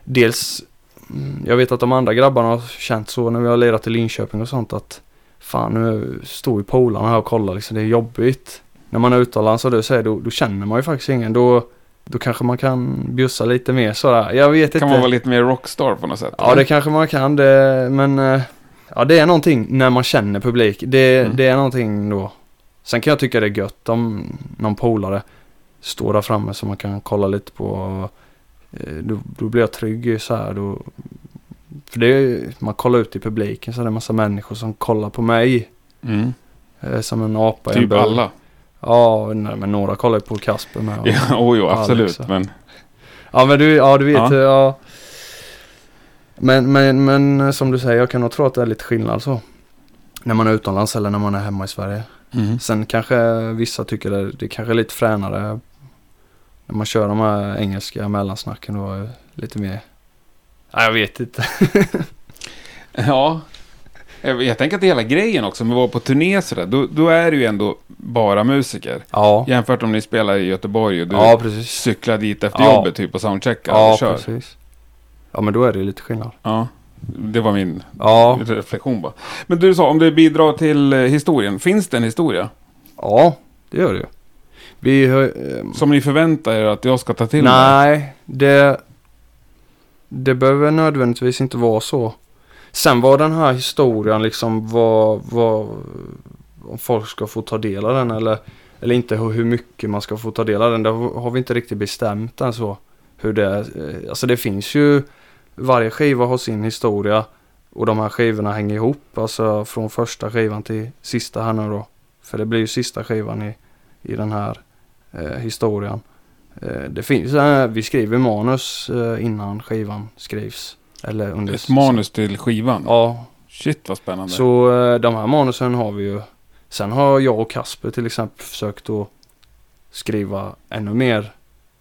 dels mm, jag vet att de andra grabbarna har känt så när vi har lirat i Linköping och sånt att fan nu står ju polarna här och kollar liksom det är jobbigt. När man är utomlands och du säger då, då känner man ju faktiskt ingen då då kanske man kan bjussa lite mer sådär. Jag vet Kan inte. man vara lite mer rockstar på något sätt? Ja det kanske man kan det men eh, ja det är någonting när man känner publik. Det, Mm. det är någonting då. Sen kan jag tycka det är gött om någon polare står där framme så man kan kolla lite på. eh, Då, då blir jag trygg så här då. För det är, man kollar ut i publiken så är det en massa människor som kollar på mig. Mm. eh, Som en apa i en Typ alla. Ja, nej, men några kollar ju på Kasper med. och- Ja, oh, jo, absolut. Alex. Men Ja men du, ja du vet Ja. ja. ja. Men, men, men som du säger, jag kan nog tro att det är lite skillnad så. När man är utomlands eller när man är hemma i Sverige. Mm. Sen kanske vissa tycker det, det kanske är lite fränare. När man kör de här engelska mellansnacken då. Lite mer. Ja, jag vet inte. *laughs* Ja. Jag, jag tänker att det hela grejen också, med att vara på turné sådär, då, då är det ju ändå bara musiker. Ja. Jämfört om ni spelar i Göteborg och du Ja cyklar dit efter Ja. jobbet typ och soundcheckar Ja och kör. precis. Ja men då är det lite skillnad. Ja, det var min Ja. reflektion bara. Men du sa, om det bidrar till eh, historien, finns det en historia? Ja, det gör det ju. Vi har, eh, Som ni förväntar er att jag ska ta till mig? Nej, det, det behöver nödvändigtvis inte vara så. Sen var den här historien liksom vad, vad, om folk ska få ta del av den eller, eller inte hur, mycket man ska få ta del av den. Det har har vi inte riktigt bestämt än så. Hur det, eh, alltså det finns ju, varje skiva har sin historia och de här skivorna hänger ihop. Alltså från första skivan till sista här nu då. För det blir ju sista skivan i, i den här eh, historien. Eh, Det finns, eh, vi skriver manus eh, innan skivan skrivs. Eller under... Ett manus till skivan? Ja, Shit vad spännande. så eh, de här manusen har vi ju. Sen har jag och Kasper till exempel försökt att skriva ännu mer.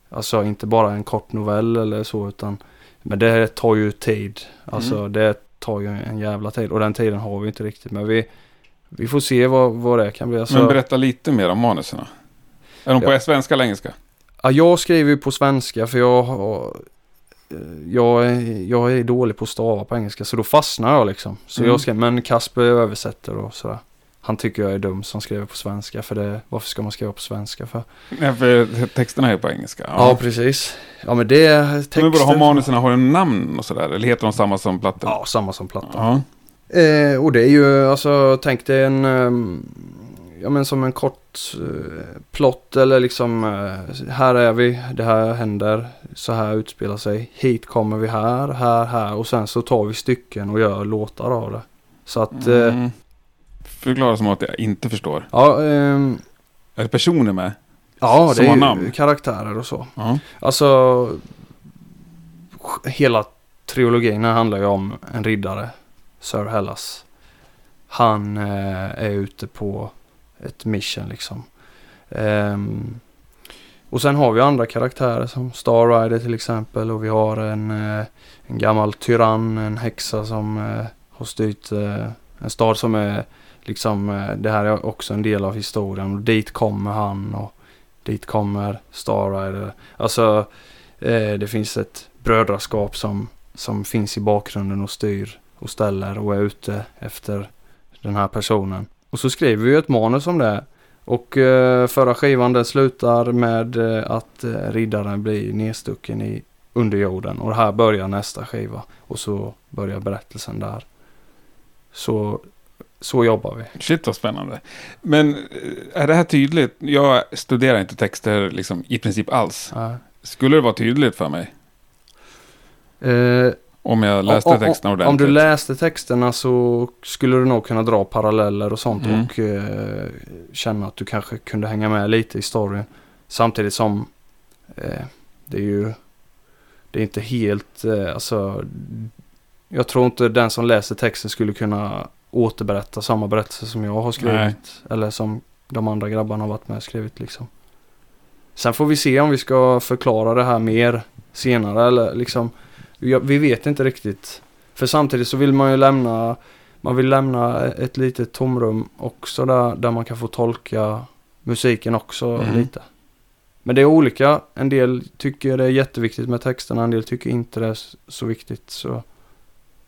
Alltså inte bara en kort novell eller så utan Men det tar ju tid. Alltså Mm. det tar ju en jävla tid och den tiden har vi inte riktigt. Men vi, vi får se vad, vad det kan bli. Alltså, Men berätta lite mer om manuserna. Är de på Ja. svenska eller engelska? Ja, jag skriver ju på svenska för jag har... jag, är- jag är dålig på att stava på engelska så då fastnar jag liksom. Så Mm. jag skrev, men Kasper översätter och sådär. Han tycker jag är dum som skriver på svenska för det, varför ska man skriva på svenska för? Ja, för texterna är på engelska. Ja, precis. Ja men det är texter. Men bara har manusen har en namn och sådär? Eller heter de samma som plattan? Ja, samma som plattan. Ja. Eh, och det är ju, alltså tänk dig en, ehm, ja men som en kort eh, plott eller liksom, eh, här är vi, det här händer, så här utspelar sig, hit kommer vi här, här, här och sen så tar vi stycken och gör låtar av det. Så att, eh, Mm. Förklara som att jag inte förstår. ja, ehm, Är det personer med? ja Som det har är namn? ju karaktärer och så. Ja. Alltså, hela trilogin här handlar ju om en riddare, Sir Hellas. Han eh, är ute på ett mission liksom. Ehm, och sen har vi andra karaktärer som Star Rider till exempel och vi har en, eh, en gammal tyrann, en häxa som eh, har styrt eh, en stad som är liksom, eh, det här är också en del av historien och dit kommer han och dit kommer Star Rider. Alltså eh, det finns ett brödraskap som, som finns i bakgrunden och styr och ställer och är ute efter den här personen. Och så skriver vi ett manus om det. Och eh, förra skivan den slutar med eh, att eh, riddaren blir nedstucken i underjorden. Och här börjar nästa skiva. Och så börjar berättelsen där. Så, så jobbar vi. Shit vad spännande. Men eh, är det här tydligt? Jag studerar inte texter liksom, i princip alls. Ja. Skulle det vara tydligt för mig? Eh, Om jag läste om, texterna ordentligt? om du läste texterna så skulle du nog kunna dra paralleller och sånt Mm. och eh, känna att du kanske kunde hänga med lite i storyn. Samtidigt som eh, det är ju det är inte helt, eh, alltså jag tror inte den som läser texten skulle kunna återberätta samma berättelse som jag har skrivit. Nej. Eller som de andra grabbarna har varit med och skrivit liksom. Sen får vi se om vi ska förklara det här mer senare eller liksom vi vet inte riktigt. För samtidigt så vill man ju lämna man vill lämna ett litet tomrum också där, där man kan få tolka musiken också Mm. lite. Men det är olika. En del tycker det är jätteviktigt med texterna, en del tycker inte det är så viktigt. Så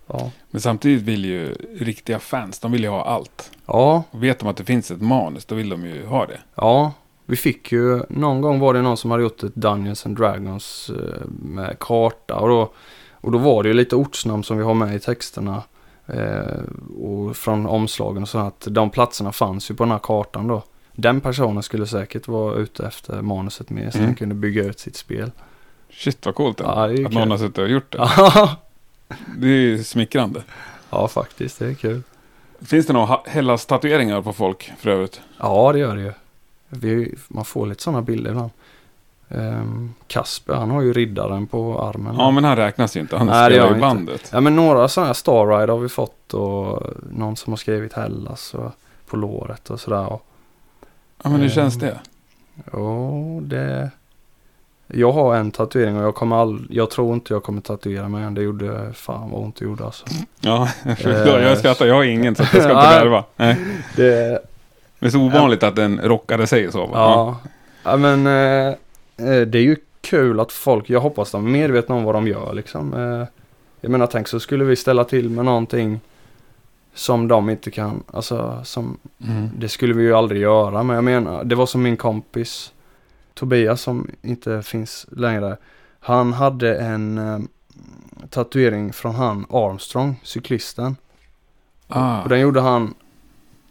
ja. Men samtidigt vill ju riktiga fans, de vill ju ha allt. Ja, Och vet de att det finns ett manus, då vill de ju ha det. ja. Vi fick ju, någon gång var det någon som hade gjort ett Dungeons and Dragons eh, med karta och då, och då var det ju lite ortsnamn som vi har med i texterna. Eh, och från omslagen och så att de platserna fanns ju på den här kartan då. Den personen skulle säkert vara ute efter manuset mer så Mm. den kunde bygga ut sitt spel. Shit vad coolt Ja, det att kul. någon har suttit och gjort det. *laughs* Det är ju smickrande. ja, faktiskt. Det är kul. Finns det några Hellas tatueringar på folk för övrigt? Ja, det gör det ju. Vi, man får lite sådana bilder ibland. Um, Kasper, han har ju riddaren på armen. Ja, men han räknas ju inte. Han Nej, spelar ju han inte. bandet. Ja men några sådana här Star Ride har vi fått och någon som har skrivit Hellas och på låret och sådär. Ja, men hur Eh, känns det? ja, det... Jag har en tatuering och jag kommer all... Jag tror inte jag kommer tatuera mig än. Det gjorde fan vad ont det gjorde alltså. Ja, Eh, jag skrattar. Jag har ingen så jag ska inte *laughs* värva. Det... Det är så ovanligt att en rockare säger så. Ja. Ja men eh, eh, det är ju kul att folk, jag hoppas de är medvetna om vad de gör liksom. Eh, jag menar tänk så skulle vi ställa till med någonting som de inte kan, alltså som Mm. Det skulle vi ju aldrig göra, men jag menar, det var som min kompis Tobias som inte finns längre. Han hade en eh, tatuering från han Armstrong, cyklisten. Ah. Och den gjorde han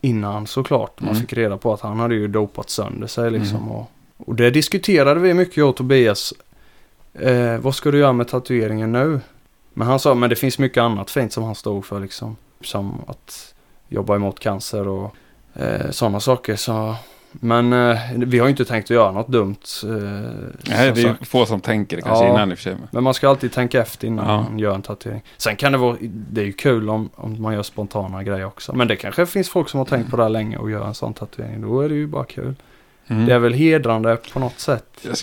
innan såklart. Man Mm. fick reda på att han hade ju dopat sönder sig liksom. Mm. Och, och det diskuterade vi mycket jag och Tobias. Eh, vad ska du göra med tatueringen nu? Men han sa, men det finns mycket annat fint som han stod för liksom. Som att jobba emot cancer och eh, sådana saker. Så, men eh, vi har ju inte tänkt att göra något dumt. Eh, Nej, det är sagt. få som tänker det kanske Ja. innan i och för sig. men- man ska alltid tänka efter innan Ja. man gör en tatuering. Sen kan det vara, det är ju kul om, om man gör spontana grejer också. Men det kanske finns folk som har tänkt på det här länge och gör en sån tatuering. Då är det ju bara kul. Mm. Det är väl hedrande på något sätt. Jag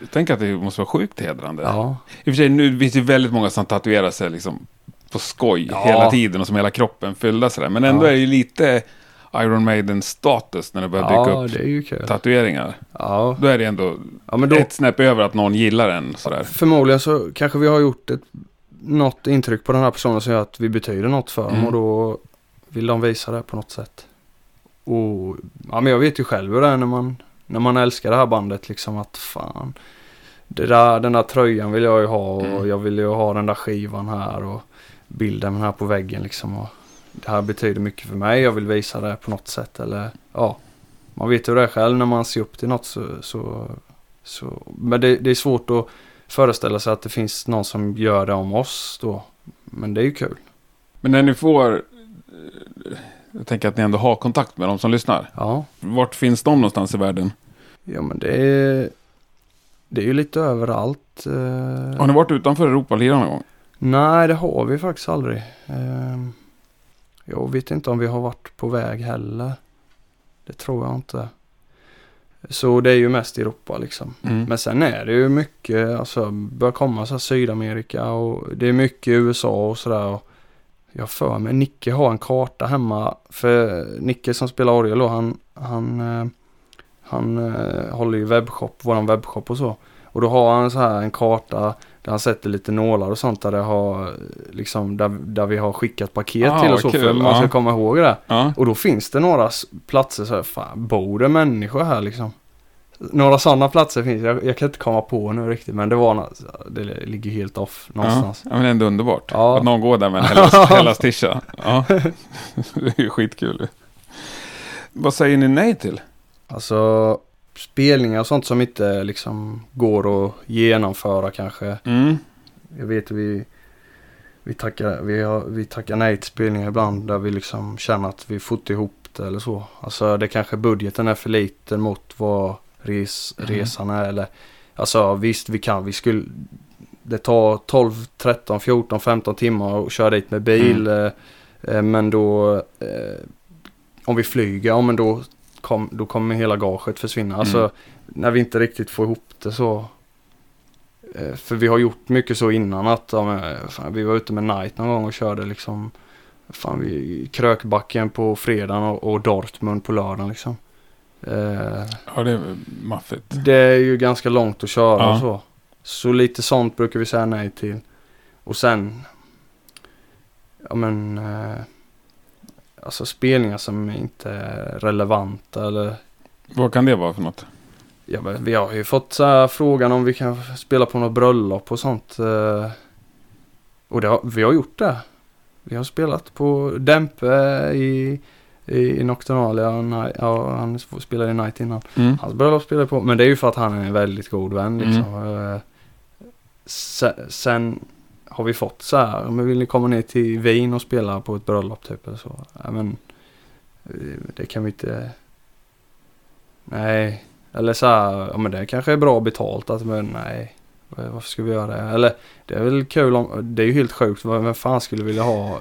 jag tänker att det måste vara sjukt hedrande. Ja, I och för sig, nu finns det väldigt många som tatuerar sig liksom på skoj Ja. hela tiden och som hela kroppen fyllda sådär. Men ändå Ja. är det ju lite Iron Maiden-status när det börjar dyka Ja, upp ju kul. tatueringar. Ja, Då är det ändå ja då, ett snäpp över att någon gillar en sådär. förmodligen så kanske vi har gjort ett, något intryck på den här personen som gör att vi betyder något för dem Mm. och då vill de visa det på något sätt. Och ja, men jag vet ju själv hur det är när man, när man älskar det här bandet liksom att fan. Det där, den där tröjan vill jag ju ha och Mm. jag vill ju ha den där skivan här och bilden här på väggen liksom. Och det här betyder mycket för mig. Jag vill visa det på något sätt eller ja. Man vet hur det själv när man ser upp till något så, så, så men det, det är svårt att föreställa sig att det finns någon som gör det om oss då. Men det är ju kul. Men när ni får... Jag tänker att ni ändå har kontakt med de som lyssnar. Ja, Vart finns de någonstans i världen? ja men det är, det är ju lite överallt. eh. Har ni varit utanför Europa lirat någon gång? Nej, det har vi faktiskt aldrig. Ehm, Jag vet inte om vi har varit på väg heller. Det tror jag inte. Så det är ju mest Europa liksom. Mm. Men sen är det ju mycket, alltså börjar komma så här Sydamerika och det är mycket USA och sådär. och Jag för mig, Nicke har en karta hemma. För Nicke som spelar orgel då, han, han, eh, han eh, håller ju webbshop, våran webbshop och så. Och då har han så här en karta där han sätter lite nålar och sånt där det har liksom där, där vi har skickat paket Ah, till och så kul, för man ska komma ihåg det. Ja. Och då finns det några platser så här, fan bor det människor här liksom? Några sådana platser finns, jag, jag kan inte komma på nu riktigt men det var, det ligger helt off någonstans. Ja, men ändå underbart. Ja. Att någon går där med en *laughs* Hellas, Hellas tisha. Ja. *laughs* Det är ju skitkul. Vad säger ni nej till? Alltså spelningar och sånt som inte liksom går att genomföra kanske. Mm. Jag vet vi, vi, tackar, vi, har, vi tackar nej till spelningar ibland där vi liksom känner att vi fått ihop det eller så. Alltså det kanske budgeten är för liten mot vad res, Mm. resan är eller Alltså visst vi kan, vi skulle Det tar 12, 13, 14, 15 timmar att köra dit med bil. Mm. Eh, eh, men då eh, Om vi flyger, ja men då, kom, då kommer hela gaget försvinna. Alltså Mm. när vi inte riktigt får ihop det så Eh, För vi har gjort mycket så innan att ja, men, fan, vi var ute med Night någon gång och körde liksom Fan vi Krökbacken på fredagen och, och Dortmund på lördagen liksom. Eh, Ja, det är maffigt. det är ju ganska långt att köra Ja. och så. Så lite sånt brukar vi säga nej till. Och sen Ja men eh, Alltså spelningar som inte är relevanta eller Vad kan det vara för något? Ja, men vi har ju fått så här, frågan om vi kan spela på något bröllop och sånt. eh, Och det har, vi har gjort det. Vi har spelat på Dämpe i, i Nocturnalia. Ni- Ja, han spelade i Night innan. Mm. Hans bröllop spelade på. Men det är ju för att han är en väldigt god vän liksom. Eh, Sen, sen har vi fått så här. Men vill ni komma ner till Wien och spela på ett bröllop typ eller så? Ja, men eh, det kan vi inte. Nej. Eller så här, ja men det kanske är bra betalt att men nej. Varför ska vi göra det? Eller det är väl kul om, det är ju helt sjukt. Vem fan skulle vilja ha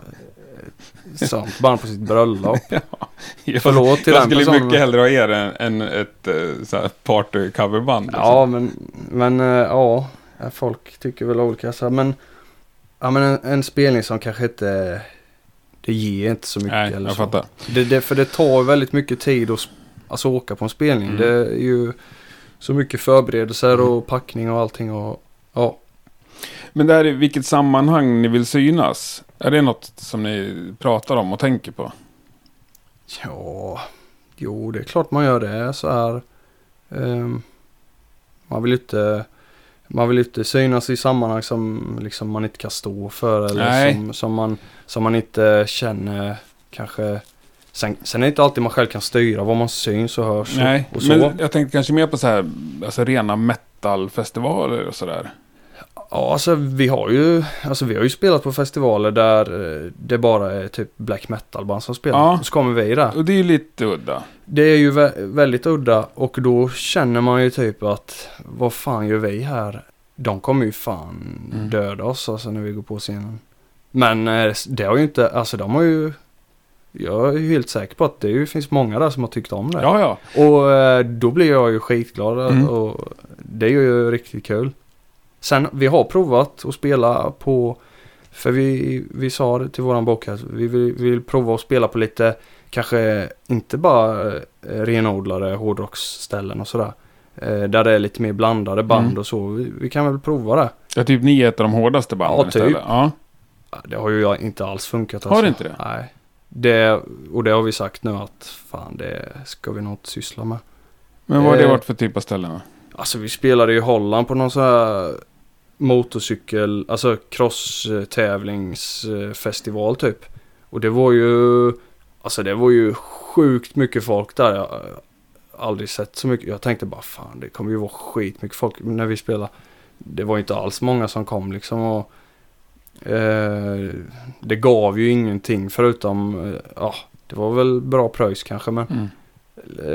ett sånt band på sitt bröllop? *laughs* Jag, Förlåt till jag den skulle personen. mycket hellre ha er än, än ett eh, så här party-coverband. liksom. Ja men, men eh, ja. Folk tycker väl olika så här, men Ja men en, en spelning som kanske inte Det ger inte så mycket Nej, eller jag så. fattar. Det, det, för det tar väldigt mycket tid att alltså, åka på en spelning. Mm. Det är ju så mycket förberedelser och packning och allting och ja. Men där i vilket sammanhang ni vill synas? Är det något som ni pratar om och tänker på? Ja, jo det är klart man gör det så här. Ehm, man vill ju inte man vill inte synas i sammanhang som liksom man inte kan stå för eller Nej. som, som, man, som man inte känner kanske. Sen, sen är det inte alltid man själv kan styra vad man syns och hörs och- Nej, och så. men jag tänkte kanske mer på så här, alltså rena metalfestivaler och sådär. Ja, alltså vi har ju, alltså vi har ju spelat på festivaler där eh, det bara är typ black metal band som spelar. Ja. Och så kommer vi där. Och det är ju lite udda. Det är ju vä- väldigt udda och då känner man ju typ att vad fan gör vi här? De kommer ju fan Mm. döda oss alltså när vi går på scenen. Men eh, det har ju inte, alltså de har ju jag är ju helt säker på att det ju finns många där som har tyckt om det. Ja, ja. Och eh, då blir jag ju skitglad Mm. och det är ju riktigt kul. Sen vi har provat att spela på För vi, vi sa det till våran bokare, vi vill, vi vill prova att spela på lite, kanske inte bara eh, renodlade hårdrocksställen och sådär. Eh, där det är lite mer blandade band Mm. och så. Vi, vi kan väl prova det. Ja, typ ni är ett av de hårdaste banden Ja, typ. istället. Ja. Det har ju inte alls funkat. Har det inte det? Nej. Det, och det har vi sagt nu att fan det ska vi nog inte syssla med. Men vad har det Eh. varit för typ av ställen? Alltså vi spelade i Holland på någon sån här motorcykel, alltså cross-tävlingsfestival typ. Och det var ju, alltså det var ju sjukt mycket folk där. Jag har aldrig sett så mycket. Jag tänkte bara fan det kommer ju vara skitmycket folk när vi spelar. Det var inte alls många som kom liksom och eh, det gav ju ingenting förutom, eh, ja det var väl bra pröjs kanske men Mm.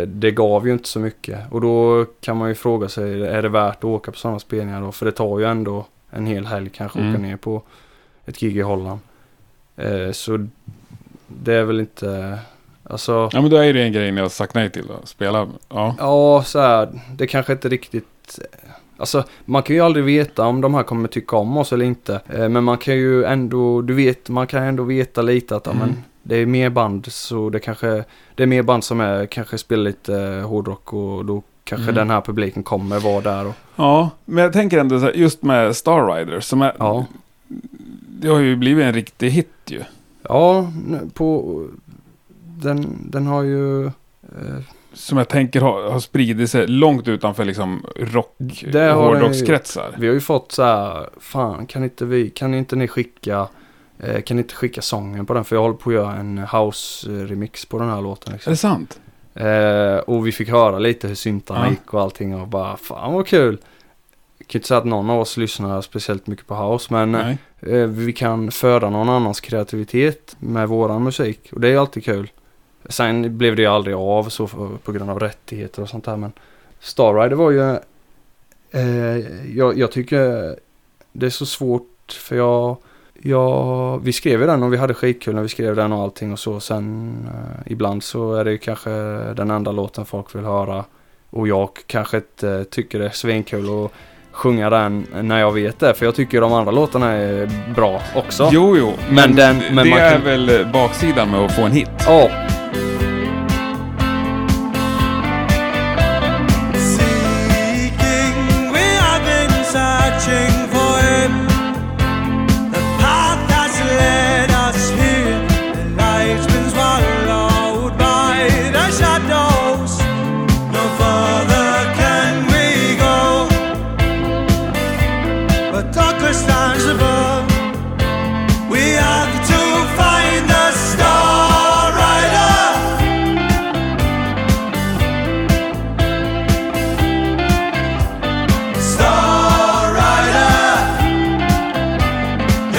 Det gav ju inte så mycket. Och då kan man ju fråga sig, är det värt att åka på sådana spelningar då? För det tar ju ändå en hel helg kanske Mm. åka ner på ett gig i Holland. Eh, så det är väl inte, alltså, Ja, men då är det en grej ni har sagt nej till då. Spela. Ja. ja så här, det kanske inte riktigt, alltså man kan ju aldrig veta om de här kommer tycka om oss eller inte. Eh, men man kan ju ändå, du vet, man kan ändå veta lite att, Mm. men det är mer band så det kanske, det är mer band som är, kanske spelar lite eh, hårdrock och då kanske Mm. den här publiken kommer vara där och, ja, men jag tänker ändå så här, just med Star Rider. Som är, ja. Det har ju blivit en riktig hit ju. Ja, på, den, den har ju, eh, Som jag tänker har, har spridit sig långt utanför liksom rock hårdrockskretsar. vi har ju fått så här, fan kan inte vi, kan inte ni skicka, kan ni inte skicka sången på den? För jag håller på att göra en house-remix på den här låten Är liksom. det sant? Eh, och vi fick höra lite hur syntarna Ja. gick och allting och bara fan vad kul. Jag kan inte säga att någon av oss lyssnar speciellt mycket på house men eh, vi kan föda någon annans kreativitet med våran musik och det är alltid kul. Sen blev det ju aldrig av så på grund av rättigheter och sånt där men Star Rider var ju eh, jag, jag tycker det är så svårt för jag Ja, vi skrev den och vi hade skitkul när vi skrev den och allting och så. Sen eh, ibland så är det ju kanske den enda låten folk vill höra. Och jag kanske inte tycker det är svinkul att sjunga den när jag vet det. För jag tycker de andra låtarna är bra också. Jo, jo. Men, Men den- men det man är kan- väl baksidan med att få en hit. Ja,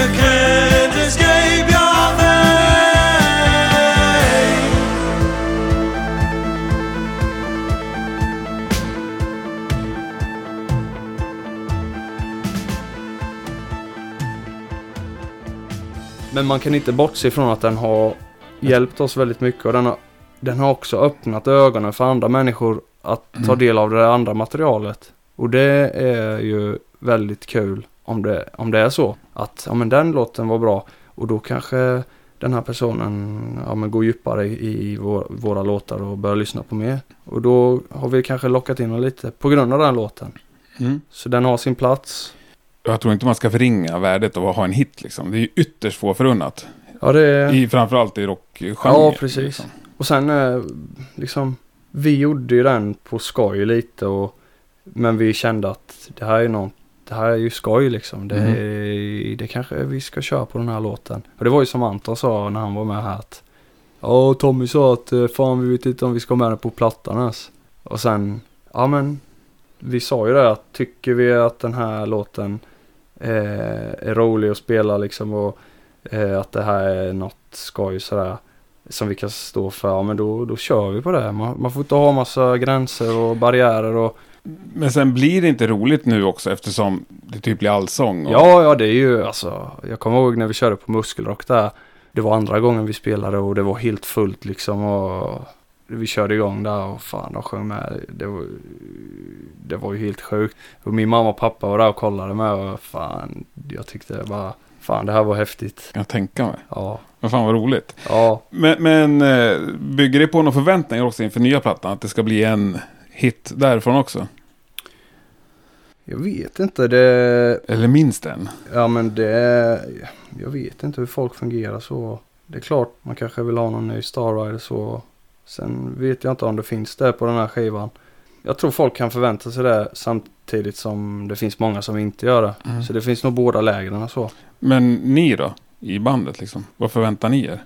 you can't escape your fate. men man kan inte bortse från att den har hjälpt oss väldigt mycket. Och den har, den har också öppnat ögonen för andra människor att ta Mm. del av det andra materialet. Och det är ju väldigt kul om det, om det är så. Att ja, men den låten var bra och då kanske den här personen ja, men går djupare i, i vår, våra låtar och börjar lyssna på mer. Och då har vi kanske lockat in honom lite på grund av den låten. Mm. Så den har sin plats. Jag tror inte man ska förringa värdet av att ha en hit liksom. Det är ju ytterst få förunnat. Ja, det är... I, framförallt i rockgenren. Ja, precis. Liksom. Och sen eh, liksom, vi gjorde ju den på skoj lite och men vi kände att det här är något, det här är ju skoj liksom. Det, är, det kanske vi ska köra på den här låten. Och det var ju som Anton sa när han var med här att Ja, Tommy sa att eh, fan vi vet inte om vi ska ha med den på plattan ens. Och sen, ja men vi sa ju det att tycker vi att den här låten eh, är rolig att spela liksom och eh, att det här är något skoj sådär som vi kan stå för, ja men då, då kör vi på det. Man, man får inte ha massa gränser och barriärer och Men sen blir det inte roligt nu också eftersom det typ blir allsång. Och, ja, ja det är ju alltså, jag kommer ihåg när vi körde på Muskelrock där. Det var andra gången vi spelade och det var helt fullt liksom och vi körde igång där och fan de sjöng med. Det var, det var ju helt sjukt. Och min mamma och pappa var där och kollade med och fan, jag tyckte bara fan det här var häftigt. Jag tänka mig. Ja, Men fan vad roligt. ja. Men, men eh, bygger det på några förväntningar också inför nya plattan? Att det ska bli en hit därifrån också? Jag vet inte, det... Eller minst en? Ja men det... Jag vet inte hur folk fungerar så. Det är klart man kanske vill ha någon ny Star Rider så. Sen vet jag inte om det finns det på den här skivan. Jag tror folk kan förvänta sig det samtidigt som det finns många som inte gör det. Mm. Så det finns nog båda lägren och så. Men ni då? I bandet liksom? Vad förväntar ni er?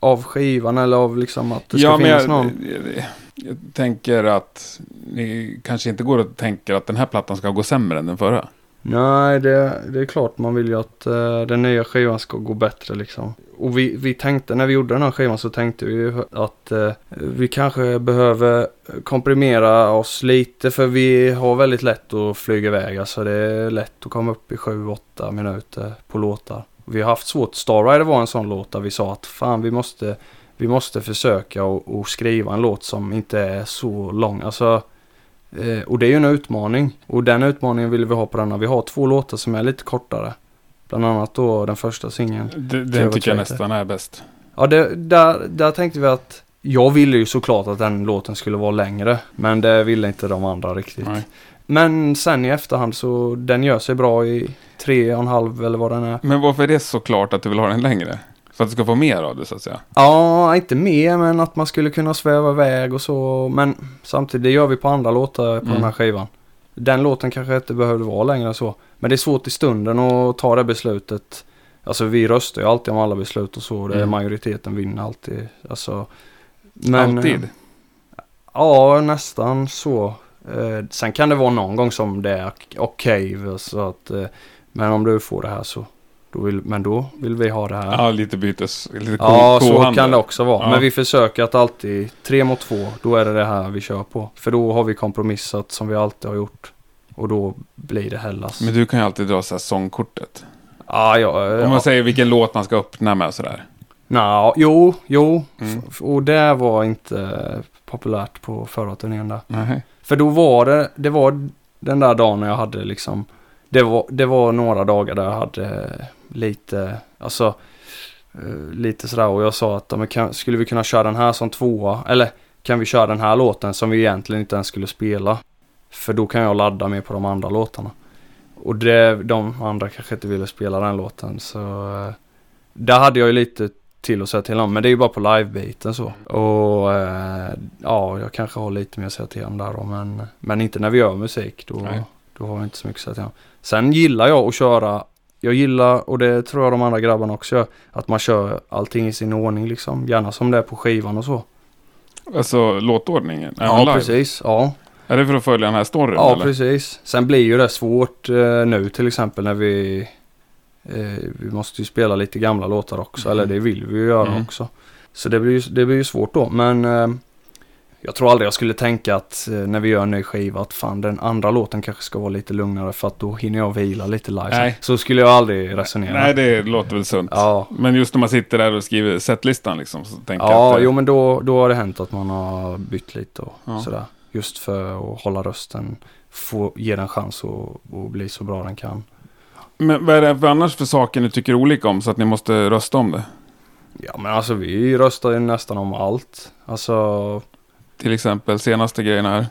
Av skivan eller av liksom att det ska ja, finnas jag, någon. jag, jag jag tänker att ni kanske inte går och tänker att den här plattan ska gå sämre än den förra. Nej, det, det är klart man vill ju att eh, den nya skivan ska gå bättre liksom. Och vi, vi tänkte, när vi gjorde den här skivan så tänkte vi att eh, vi kanske behöver komprimera oss lite för vi har väldigt lätt att flyga iväg. Alltså det är lätt att komma upp i 7-8 minuter på låtar. Vi har haft svårt, Star Rider var en sån låt där vi sa att fan vi måste, vi måste försöka och, och skriva en låt som inte är så lång. Alltså Eh, och det är ju en utmaning. Och den utmaningen vill vi ha på denna. Vi har två låtar som är lite kortare. Bland annat då den första singeln. Den tycker jag Traitor. nästan är bäst. Ja, det, där, där tänkte vi att jag ville ju såklart att den låten skulle vara längre. Men det ville inte de andra riktigt. Nej. Men sen i efterhand så den gör sig bra i tre och en halv eller vad den är. Men varför är det så klart att du vill ha den längre? För att du ska få mer av det så att säga? Ja, inte mer men att man skulle kunna sväva iväg och så. Men samtidigt, det gör vi på andra låtar på Mm. den här skivan. Den låten kanske inte behövde vara längre än så. Men det är svårt i stunden att ta det beslutet. Alltså vi röstar ju alltid om alla beslut och så. Det är Mm. majoriteten vinner alltid. Alltså, men, Alltid? eh, Ja, nästan så. Eh, sen kan det vara någon gång som det är ok- okej. så att, eh, men om du får det här så. Då vill, men då vill vi ha det här. Ja, lite bytes... Lite Ja, så kan det också vara. Ja. Men vi försöker att alltid, tre mot två, då är det det här vi kör på. För då har vi kompromissat som vi alltid har gjort. Och då blir det Hellas. Men du kan ju alltid dra så här sångkortet. Ja, ja. Om man säger vilken låt man ska öppna med sådär. Nå, jo, jo. Mm. Och det var inte populärt på förra turnén där. Nej. För då var det, det var den där dagen när jag hade liksom, det var, det var några dagar där jag hade lite, alltså eh, lite sådär och jag sa att men kan, skulle vi kunna köra den här som tvåa eller kan vi köra den här låten som vi egentligen inte ens skulle spela? För då kan jag ladda mer på de andra låtarna. Och det, de andra kanske inte ville spela den låten så eh, där hade jag ju lite till att säga till om. Men det är ju bara på livebiten så. Och eh, ja, jag kanske har lite mer att säga till om där då. Men, men inte när vi gör musik. Då, Nej. då har jag inte så mycket att säga till om. Sen gillar jag att köra. Jag gillar, och det tror jag de andra grabbarna också gör, att man kör allting i sin ordning liksom. Gärna som det är på skivan och så. Alltså låtordningen? ja, live? precis. Ja, Är det för att följa den här storyn? ja eller? precis. Sen blir ju det svårt eh, nu till exempel när vi eh, Vi måste ju spela lite gamla låtar också. Mm. Eller det vill vi ju göra Mm. också. Så det blir, ju, det blir ju svårt då. Men eh, jag tror aldrig jag skulle tänka att eh, när vi gör en ny skiva att fan den andra låten kanske ska vara lite lugnare för att då hinner jag vila lite live. Nej. Så skulle jag aldrig resonera. Nej, det låter väl sunt. Ja, Men just när man sitter där och skriver setlistan liksom, så tänker jag ja att... jo men då, då har det hänt att man har bytt lite och Ja. sådär. Just för att hålla rösten, få, ge den chans att, att bli så bra den kan. Men vad är det för annars för saker ni tycker olika om så att ni måste rösta om det? Ja men alltså vi röstar ju nästan om allt. Alltså, Till exempel senaste grejen här.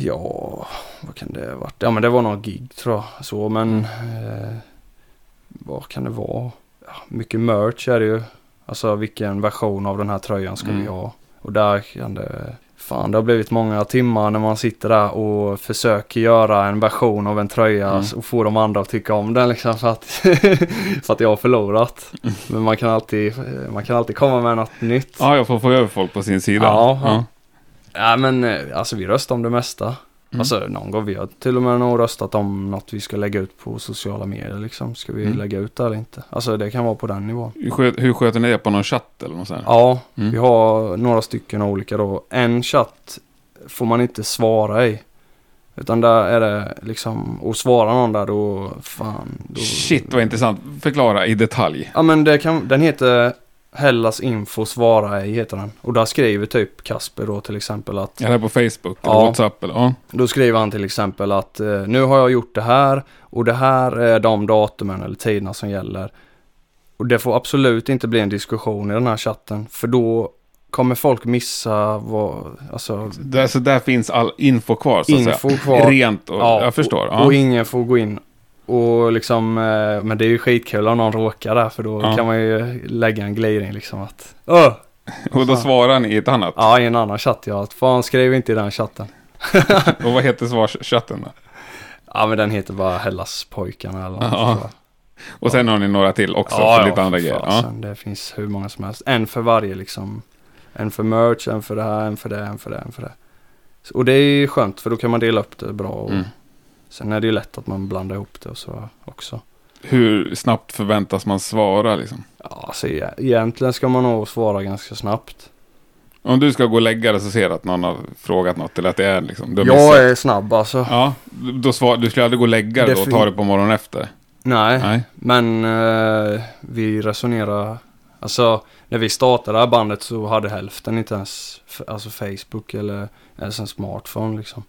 ja, vad kan det ha varit? Ja men det var någon gig tror jag. Så men, eh, vad kan det vara? Ja, mycket merch är det ju. Alltså vilken version av den här tröjan ska Mm. vi ha? Och där kan det, fan det har blivit många timmar när man sitter där och försöker göra en version av en tröja Mm. och få de andra att tycka om den liksom för att, *laughs* för att jag har förlorat. Mm. Men man kan alltid, man kan alltid komma med något nytt. Ja, jag får få över folk på sin sida. Ja, ja. Ja men eh, alltså vi röstar om det mesta. Mm. Alltså någon gång vi har till och med nog röstat om något vi ska lägga ut på sociala medier liksom. Ska vi Mm. lägga ut det eller inte? Alltså det kan vara på den nivån. Hur, sköt, hur sköter ni det på någon chatt eller något sånt? Ja, Mm. vi har några stycken olika då. En chatt får man inte svara i. Utan där är det liksom, och svara någon där då, fan. Då, Shit vad intressant. Förklara i detalj. Ja men det kan, den heter Hellas info svara ej heter den. Och där skriver typ Kasper då till exempel att Är det på Facebook eller Ja. WhatsApp? Eller? Ja. Då skriver han till exempel att eh, nu har jag gjort det här och det här är de datumen eller tiderna som gäller. Och det får absolut inte bli en diskussion i den här chatten för då kommer folk missa vad, alltså Där, så där finns all info kvar så att info säga. kvar. Rent och, jag förstår. Och, Ja. och ingen får gå in och liksom, eh, men det är ju skitkul om någon råkar där för då Ja. kan man ju lägga en gliring liksom att Öh! och då svarar ni i ett annat. Ja, i en annan chatt ja. Att Fan, skriv inte i den chatten. *laughs* Och vad heter svarschatten då? Ja, men den heter bara Hellaspojkarna eller något Ja. så. Och sen har ni några till också för lite andra för grejer. Ja. Det finns hur många som helst. En för varje liksom. En för merch, en för det här, en för det, en för det, en för det. Och det är ju skönt för då kan man dela upp det bra. Och Mm. Sen är det ju lätt att man blandar ihop det och så också. Hur snabbt förväntas man svara liksom? Ja, alltså e- egentligen ska man nog svara ganska snabbt. Om du ska gå och lägga dig så ser du att någon har frågat något eller att det är liksom... Du Jag missat. är snabb alltså. Ja, då svar, du skulle aldrig gå och lägga dig då och ta det på morgonen efter? Nej, Nej. men eh, vi resonerar. Alltså när vi startade det här bandet så hade hälften inte ens alltså Facebook eller ens en smartphone liksom.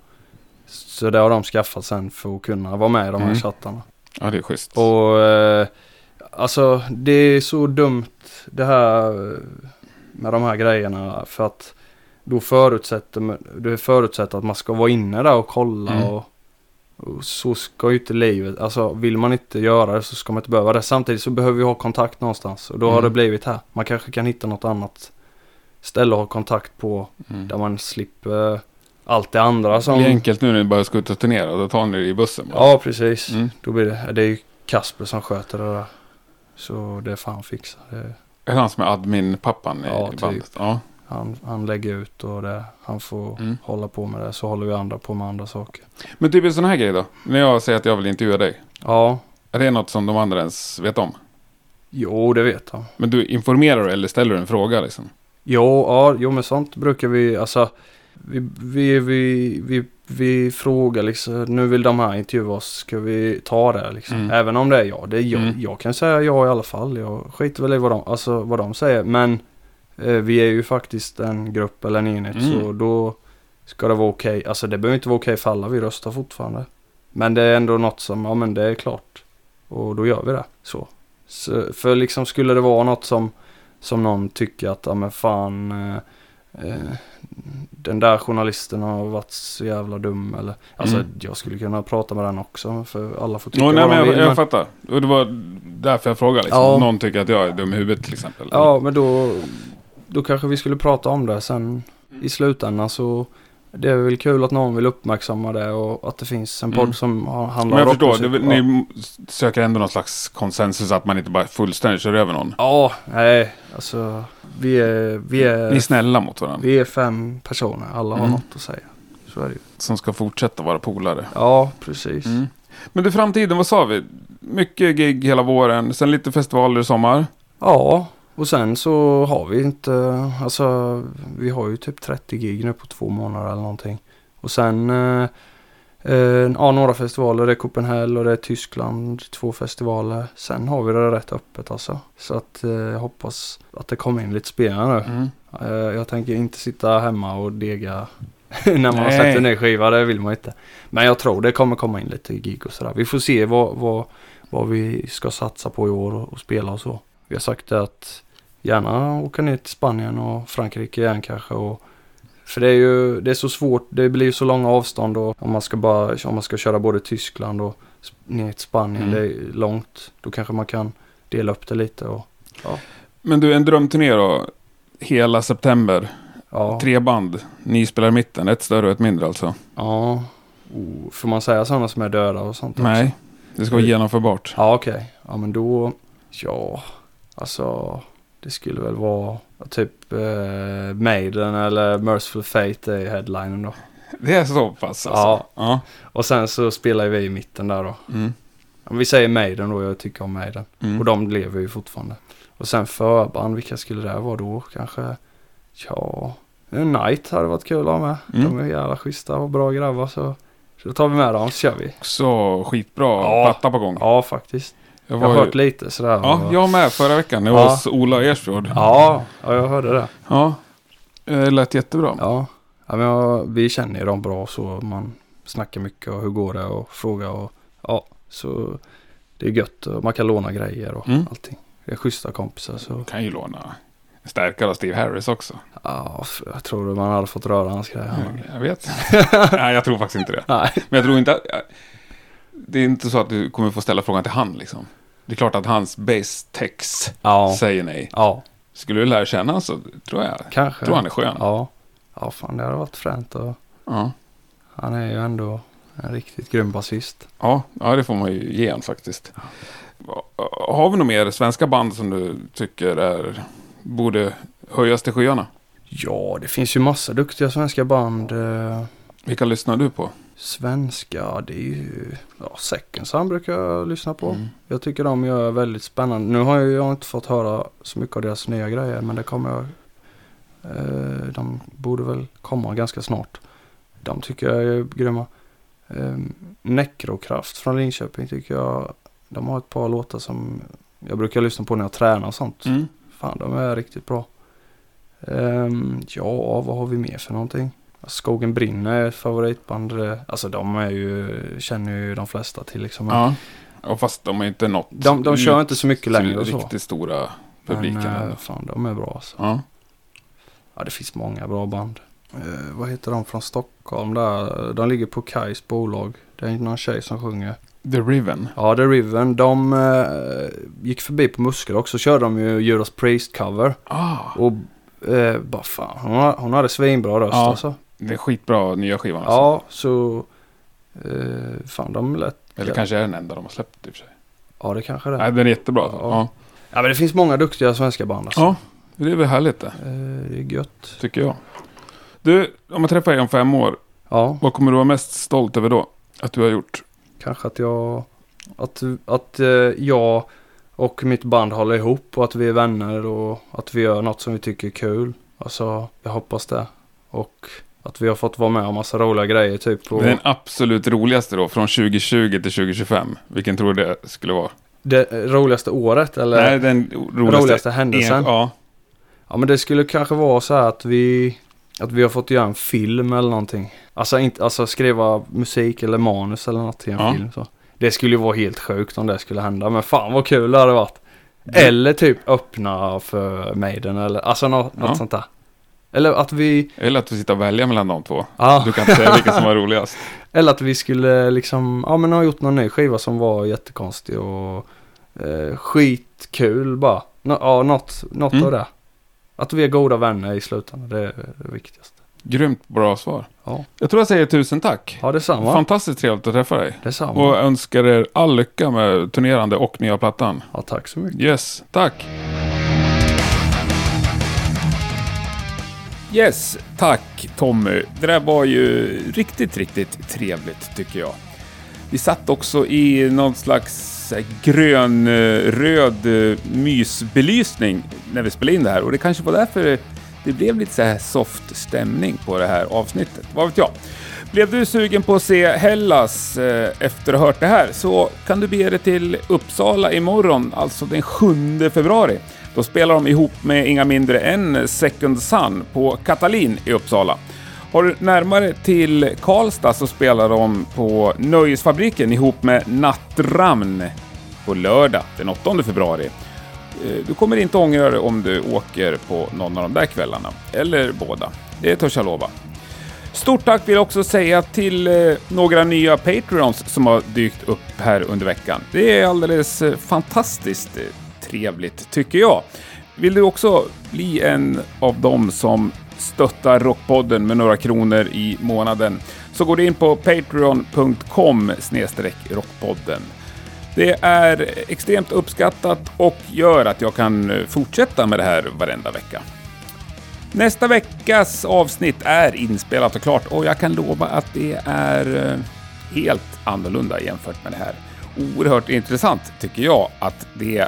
Så det har de skaffat sen för att kunna vara med i de här Mm. chattarna. Ja, det är schysst. Och eh, alltså det är så dumt det här eh, med de här grejerna för att då förutsätter det förutsätter att man ska vara inne där och kolla Mm. och, och så ska ju inte livet, alltså vill man inte göra det så ska man inte behöva det. Samtidigt så behöver vi ha kontakt någonstans och då har Mm. det blivit här. Man kanske kan hitta något annat ställe att ha kontakt på Mm. där man slipper allt det andra Det som... blir enkelt nu när ni börjar ska ut och turnera. Då tar ni det i bussen bara. Ja, precis. Mm. Då blir det, det är ju Kasper som sköter det där. Så det får han fixa. Det, Är det han som är admin-pappan Ja, i typ. bandet? Ja. han, han lägger ut och det, han får Mm. hålla på med det. Så håller vi andra på med andra saker. Men typ en sån här grej då? När jag säger att jag vill intervjua dig. Ja, Är det något som de andra ens vet om? jo det vet han. Men du informerar eller ställer en fråga liksom? Jo, ja, jo men sånt brukar vi, alltså vi, vi, vi, vi, vi frågar liksom, nu vill de här intervjua oss, ska vi ta det liksom? Mm. Även om det är jag, det är jag, Mm. jag kan säga ja i alla fall, jag skiter väl i vad de, alltså, vad de säger, men eh, vi är ju faktiskt en grupp eller en enhet Mm. så då ska det vara okej, alltså det behöver inte vara okej för alla, vi röstar fortfarande. Men det är ändå något som, ja men det är klart, och då gör vi det, så. så för liksom skulle det vara något som som någon tycker att, ja men fan, eh, eh, den där journalisten har varit så jävla dum eller, alltså Mm. jag skulle kunna prata med den också för alla får tycka Oh, nej, vad de jag, vill. jag men, fattar. Och det var därför jag frågade liksom. Ja. Någon tycker att jag är dum i huvudet till exempel. ja men då, då kanske vi skulle prata om det sen i slutändan så det är väl kul att någon vill uppmärksamma det och att det finns en podd Mm. som har- handlar Men jag om förstår, Ja. ni söker ändå någon slags konsensus att man inte bara fullständigt kör över någon. Ja, nej, alltså vi är, vi Ni är är, snälla mot varandra. vi är fem personer, alla har Mm. något att säga. Så är det ju. Som ska fortsätta vara polare. Ja, precis. Mm. Men du, framtiden, vad sa vi? Mycket gig hela våren, sen lite festivaler i sommar. Ja, och sen så har vi inte, alltså vi har ju typ 30 gig nu på två månader eller någonting. Och sen, eh, eh, ja några festivaler, det är Copenhagen och det är Tyskland, två festivaler. Sen har vi det rätt öppet alltså. Så att eh, jag hoppas att det kommer in lite spelare nu. Mm. Eh, jag tänker inte sitta hemma och dega *laughs* när man har Nej. släppt en ny skiva, det vill man inte. Men jag tror det kommer komma in lite gig och sådär. Vi får se vad, vad, vad vi ska satsa på i år och, och spela och så. Vi har sagt att gärna åka ner till Spanien och Frankrike igen kanske. Och, för det är ju det är så svårt, det blir ju så långa avstånd och om man ska bara, om man ska köra både Tyskland och ner till Spanien, Mm. det är långt. Då kanske man kan dela upp det lite och Men du, en drömturné då? Hela september. ja. Tre band. Ni spelar i mitten. Ett större och ett mindre alltså. Ja. Oh, får man säga sådana som är döda och sånt också? Nej, det ska vara genomförbart. Ja okej. Ja men då, ja. Alltså det skulle väl vara typ eh, Maiden eller Merciful Fate är headlinen då. Det är så pass alltså? Ja. ja. Och sen så spelar vi i mitten där då. Mm. Om vi säger Maiden då, jag tycker om Maiden. Mm. Och de lever ju fortfarande. Och sen förband, vilka skulle det vara då? Kanske, ja, Night hade varit kul att ha med. Mm. De är jävla schyssta och bra grabbar så, så då tar vi med dem så kör vi. Så skitbra Ja. platta på gång. Ja, faktiskt. Jag var har ju- hört lite sådär. Ja, och- jag med förra veckan. Jag var hos Ola Ersfjord. ja, ja, jag hörde det. Ja. Det lät jättebra. Ja, ja men jag, vi känner ju dem bra så man snackar mycket och hur går det och frågar och ja, så det är gött och man kan låna grejer och Mm. allting. Det är schyssta kompisar så kan ju låna stärkare av Steve Harris också. ja, jag tror man hade fått röra hans grejer. Jag vet. *laughs* Nej, jag tror faktiskt inte det. Nej, Men jag tror inte att... Det är inte så att du kommer få ställa frågan till han liksom. Det är klart att hans base text ja, säger nej. ja, Skulle du lära känna honom så tror jag... kanske. tror han är skön. Ja, ja fan det hade varit fränt och Ja. han är ju ändå en riktigt grym basist. Ja, ja, det får man ju ge han faktiskt. Har vi några mer svenska band som du tycker är, borde höjas till skyarna? Ja, det finns ju massa duktiga svenska band. eh, Vilka lyssnar du på? Svenska, det är ju... Ja, Second Sun brukar jag lyssna på. Mm. Jag tycker de gör väldigt spännande. Nu har jag, har inte fått höra så mycket av deras nya grejer men det kommer jag... Eh, de borde väl komma ganska snart. De tycker jag är grymma. Eh, Necrokraft från Linköping tycker jag. De har ett par låtar som jag brukar lyssna på när jag tränar och sånt. Mm. Fan, de är riktigt bra. Ehm, ja, vad har vi mer för någonting? Skogen brinner är ett favoritband. Det- Alltså de är ju, känner ju de flesta till liksom. Men Ja. ja, fast de är inte nått De, de kör inte så mycket längre och så. riktigt stora Men publiken. eh, ändå. fan, de är bra alltså. Ja. Ja, det finns många bra band. Eh, vad heter de från Stockholm där? De ligger på Kais bolag. Det är någon tjej som sjunger. The Riven. Ja, The Riven. De eh, gick förbi på Muskel också. Körde de ju Judas Priest cover. Ah, Och eh, bara fan, hon, har- hon hade svinbra röst Ja. alltså. Det är skitbra nya skivan. Alltså. Ja, så... Eh, fan, de lät... Eller kanske är den enda de har släppt i och för sig. Ja, det kanske det är. Nej, den är jättebra. Ja. Ja. Ja, men det finns många duktiga svenska band alltså. ja, det är väl härligt det, Eh, det är gött. tycker jag. Du, om jag träffar dig om fem år, Ja, vad kommer du vara mest stolt över då? Att du har gjort? kanske att jag... Att, att eh, jag och mitt band håller ihop och att vi är vänner och att vi gör något som vi tycker är kul. Alltså, jag hoppas det. Och att vi har fått vara med om massa roliga grejer typ. Och Den absolut roligaste då, från 2020 till 2025. Vilken tror du det skulle vara? det roligaste året eller? Nej, den roligaste, roligaste händelsen? En, ja. Ja men det skulle kanske vara så här att vi Att vi har fått göra en film eller någonting Alltså inte, alltså skriva musik eller manus eller något till en Ja. film så Det skulle ju vara helt sjukt om det skulle hända men fan vad kul det hade varit Eller typ öppna för Maiden eller alltså något, Ja. något sånt där Eller att vi Eller att vi sitter och välja mellan de två. ja, Du kan inte säga vilken som var *laughs* roligast. Eller att vi skulle liksom Ja men ha gjort någon ny skiva som var jättekonstig och eh, Skitkul bara Nå, Ja något, något Mm. av det Att vi är goda vänner i slutändan det är det viktigaste Grymt bra svar. Ja. Jag tror jag säger tusen tack. Ja, detsamma. Fantastiskt trevligt att träffa dig. detsamma. Och önskar er all lycka med turnerande och nya plattan. Ja, tack så mycket. Yes, tack. Yes, tack Tommy. Det där var ju riktigt, riktigt trevligt tycker jag. Vi satt också i någon slags eh, grön-röd eh, eh, mysbelysning när vi spelade in det här och det kanske var därför det blev lite så här soft stämning på det här avsnittet. Vad vet jag? Blev du sugen på att se Hellas eh, efter att ha hört det här så kan du bege dig till Uppsala imorgon, alltså den 7 februari. Då spelar de ihop med inga mindre än Second Sun på Katalin i Uppsala. Har du närmare till Karlstad så spelar de på Nöjesfabriken ihop med Nattramn på lördag den 8 februari. Eh, du kommer inte ångra dig om du åker på någon av de där kvällarna. Eller båda. Det törs jag lova. Stort tack vill jag också säga till eh, några nya Patreons som har dykt upp här under veckan. Det är alldeles eh, fantastiskt eh, trevligt, tycker jag. Vill du också bli en av dem som stöttar Rockpodden med några kronor i månaden så går du in på patreon.com rockpodden. Det är extremt uppskattat och gör att jag kan eh, fortsätta med det här varenda vecka. Nästa veckas avsnitt är inspelat och klart och jag kan lova att det är eh, helt annorlunda jämfört med det här. Oerhört intressant tycker jag att det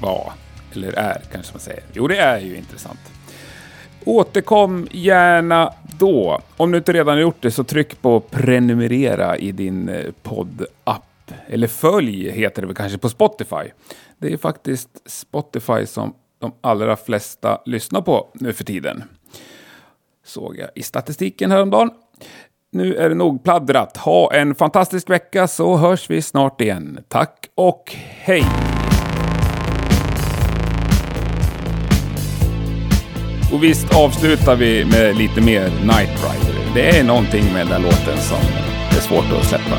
var, eller är kanske man säger. Jo, det är ju intressant. Återkom gärna då. Om du inte redan har gjort det så tryck på prenumerera i din eh, poddapp. Eller följ heter det väl kanske på Spotify. Det är faktiskt Spotify som de allra flesta lyssnar på nu för tiden. Såg jag i statistiken häromdagen. Nu är det nog pladdrat. Ha en fantastisk vecka så hörs vi snart igen. Tack och hej! Och visst avslutar vi med lite mer Night Rider. Det är någonting med den låten som är svårt att släppa.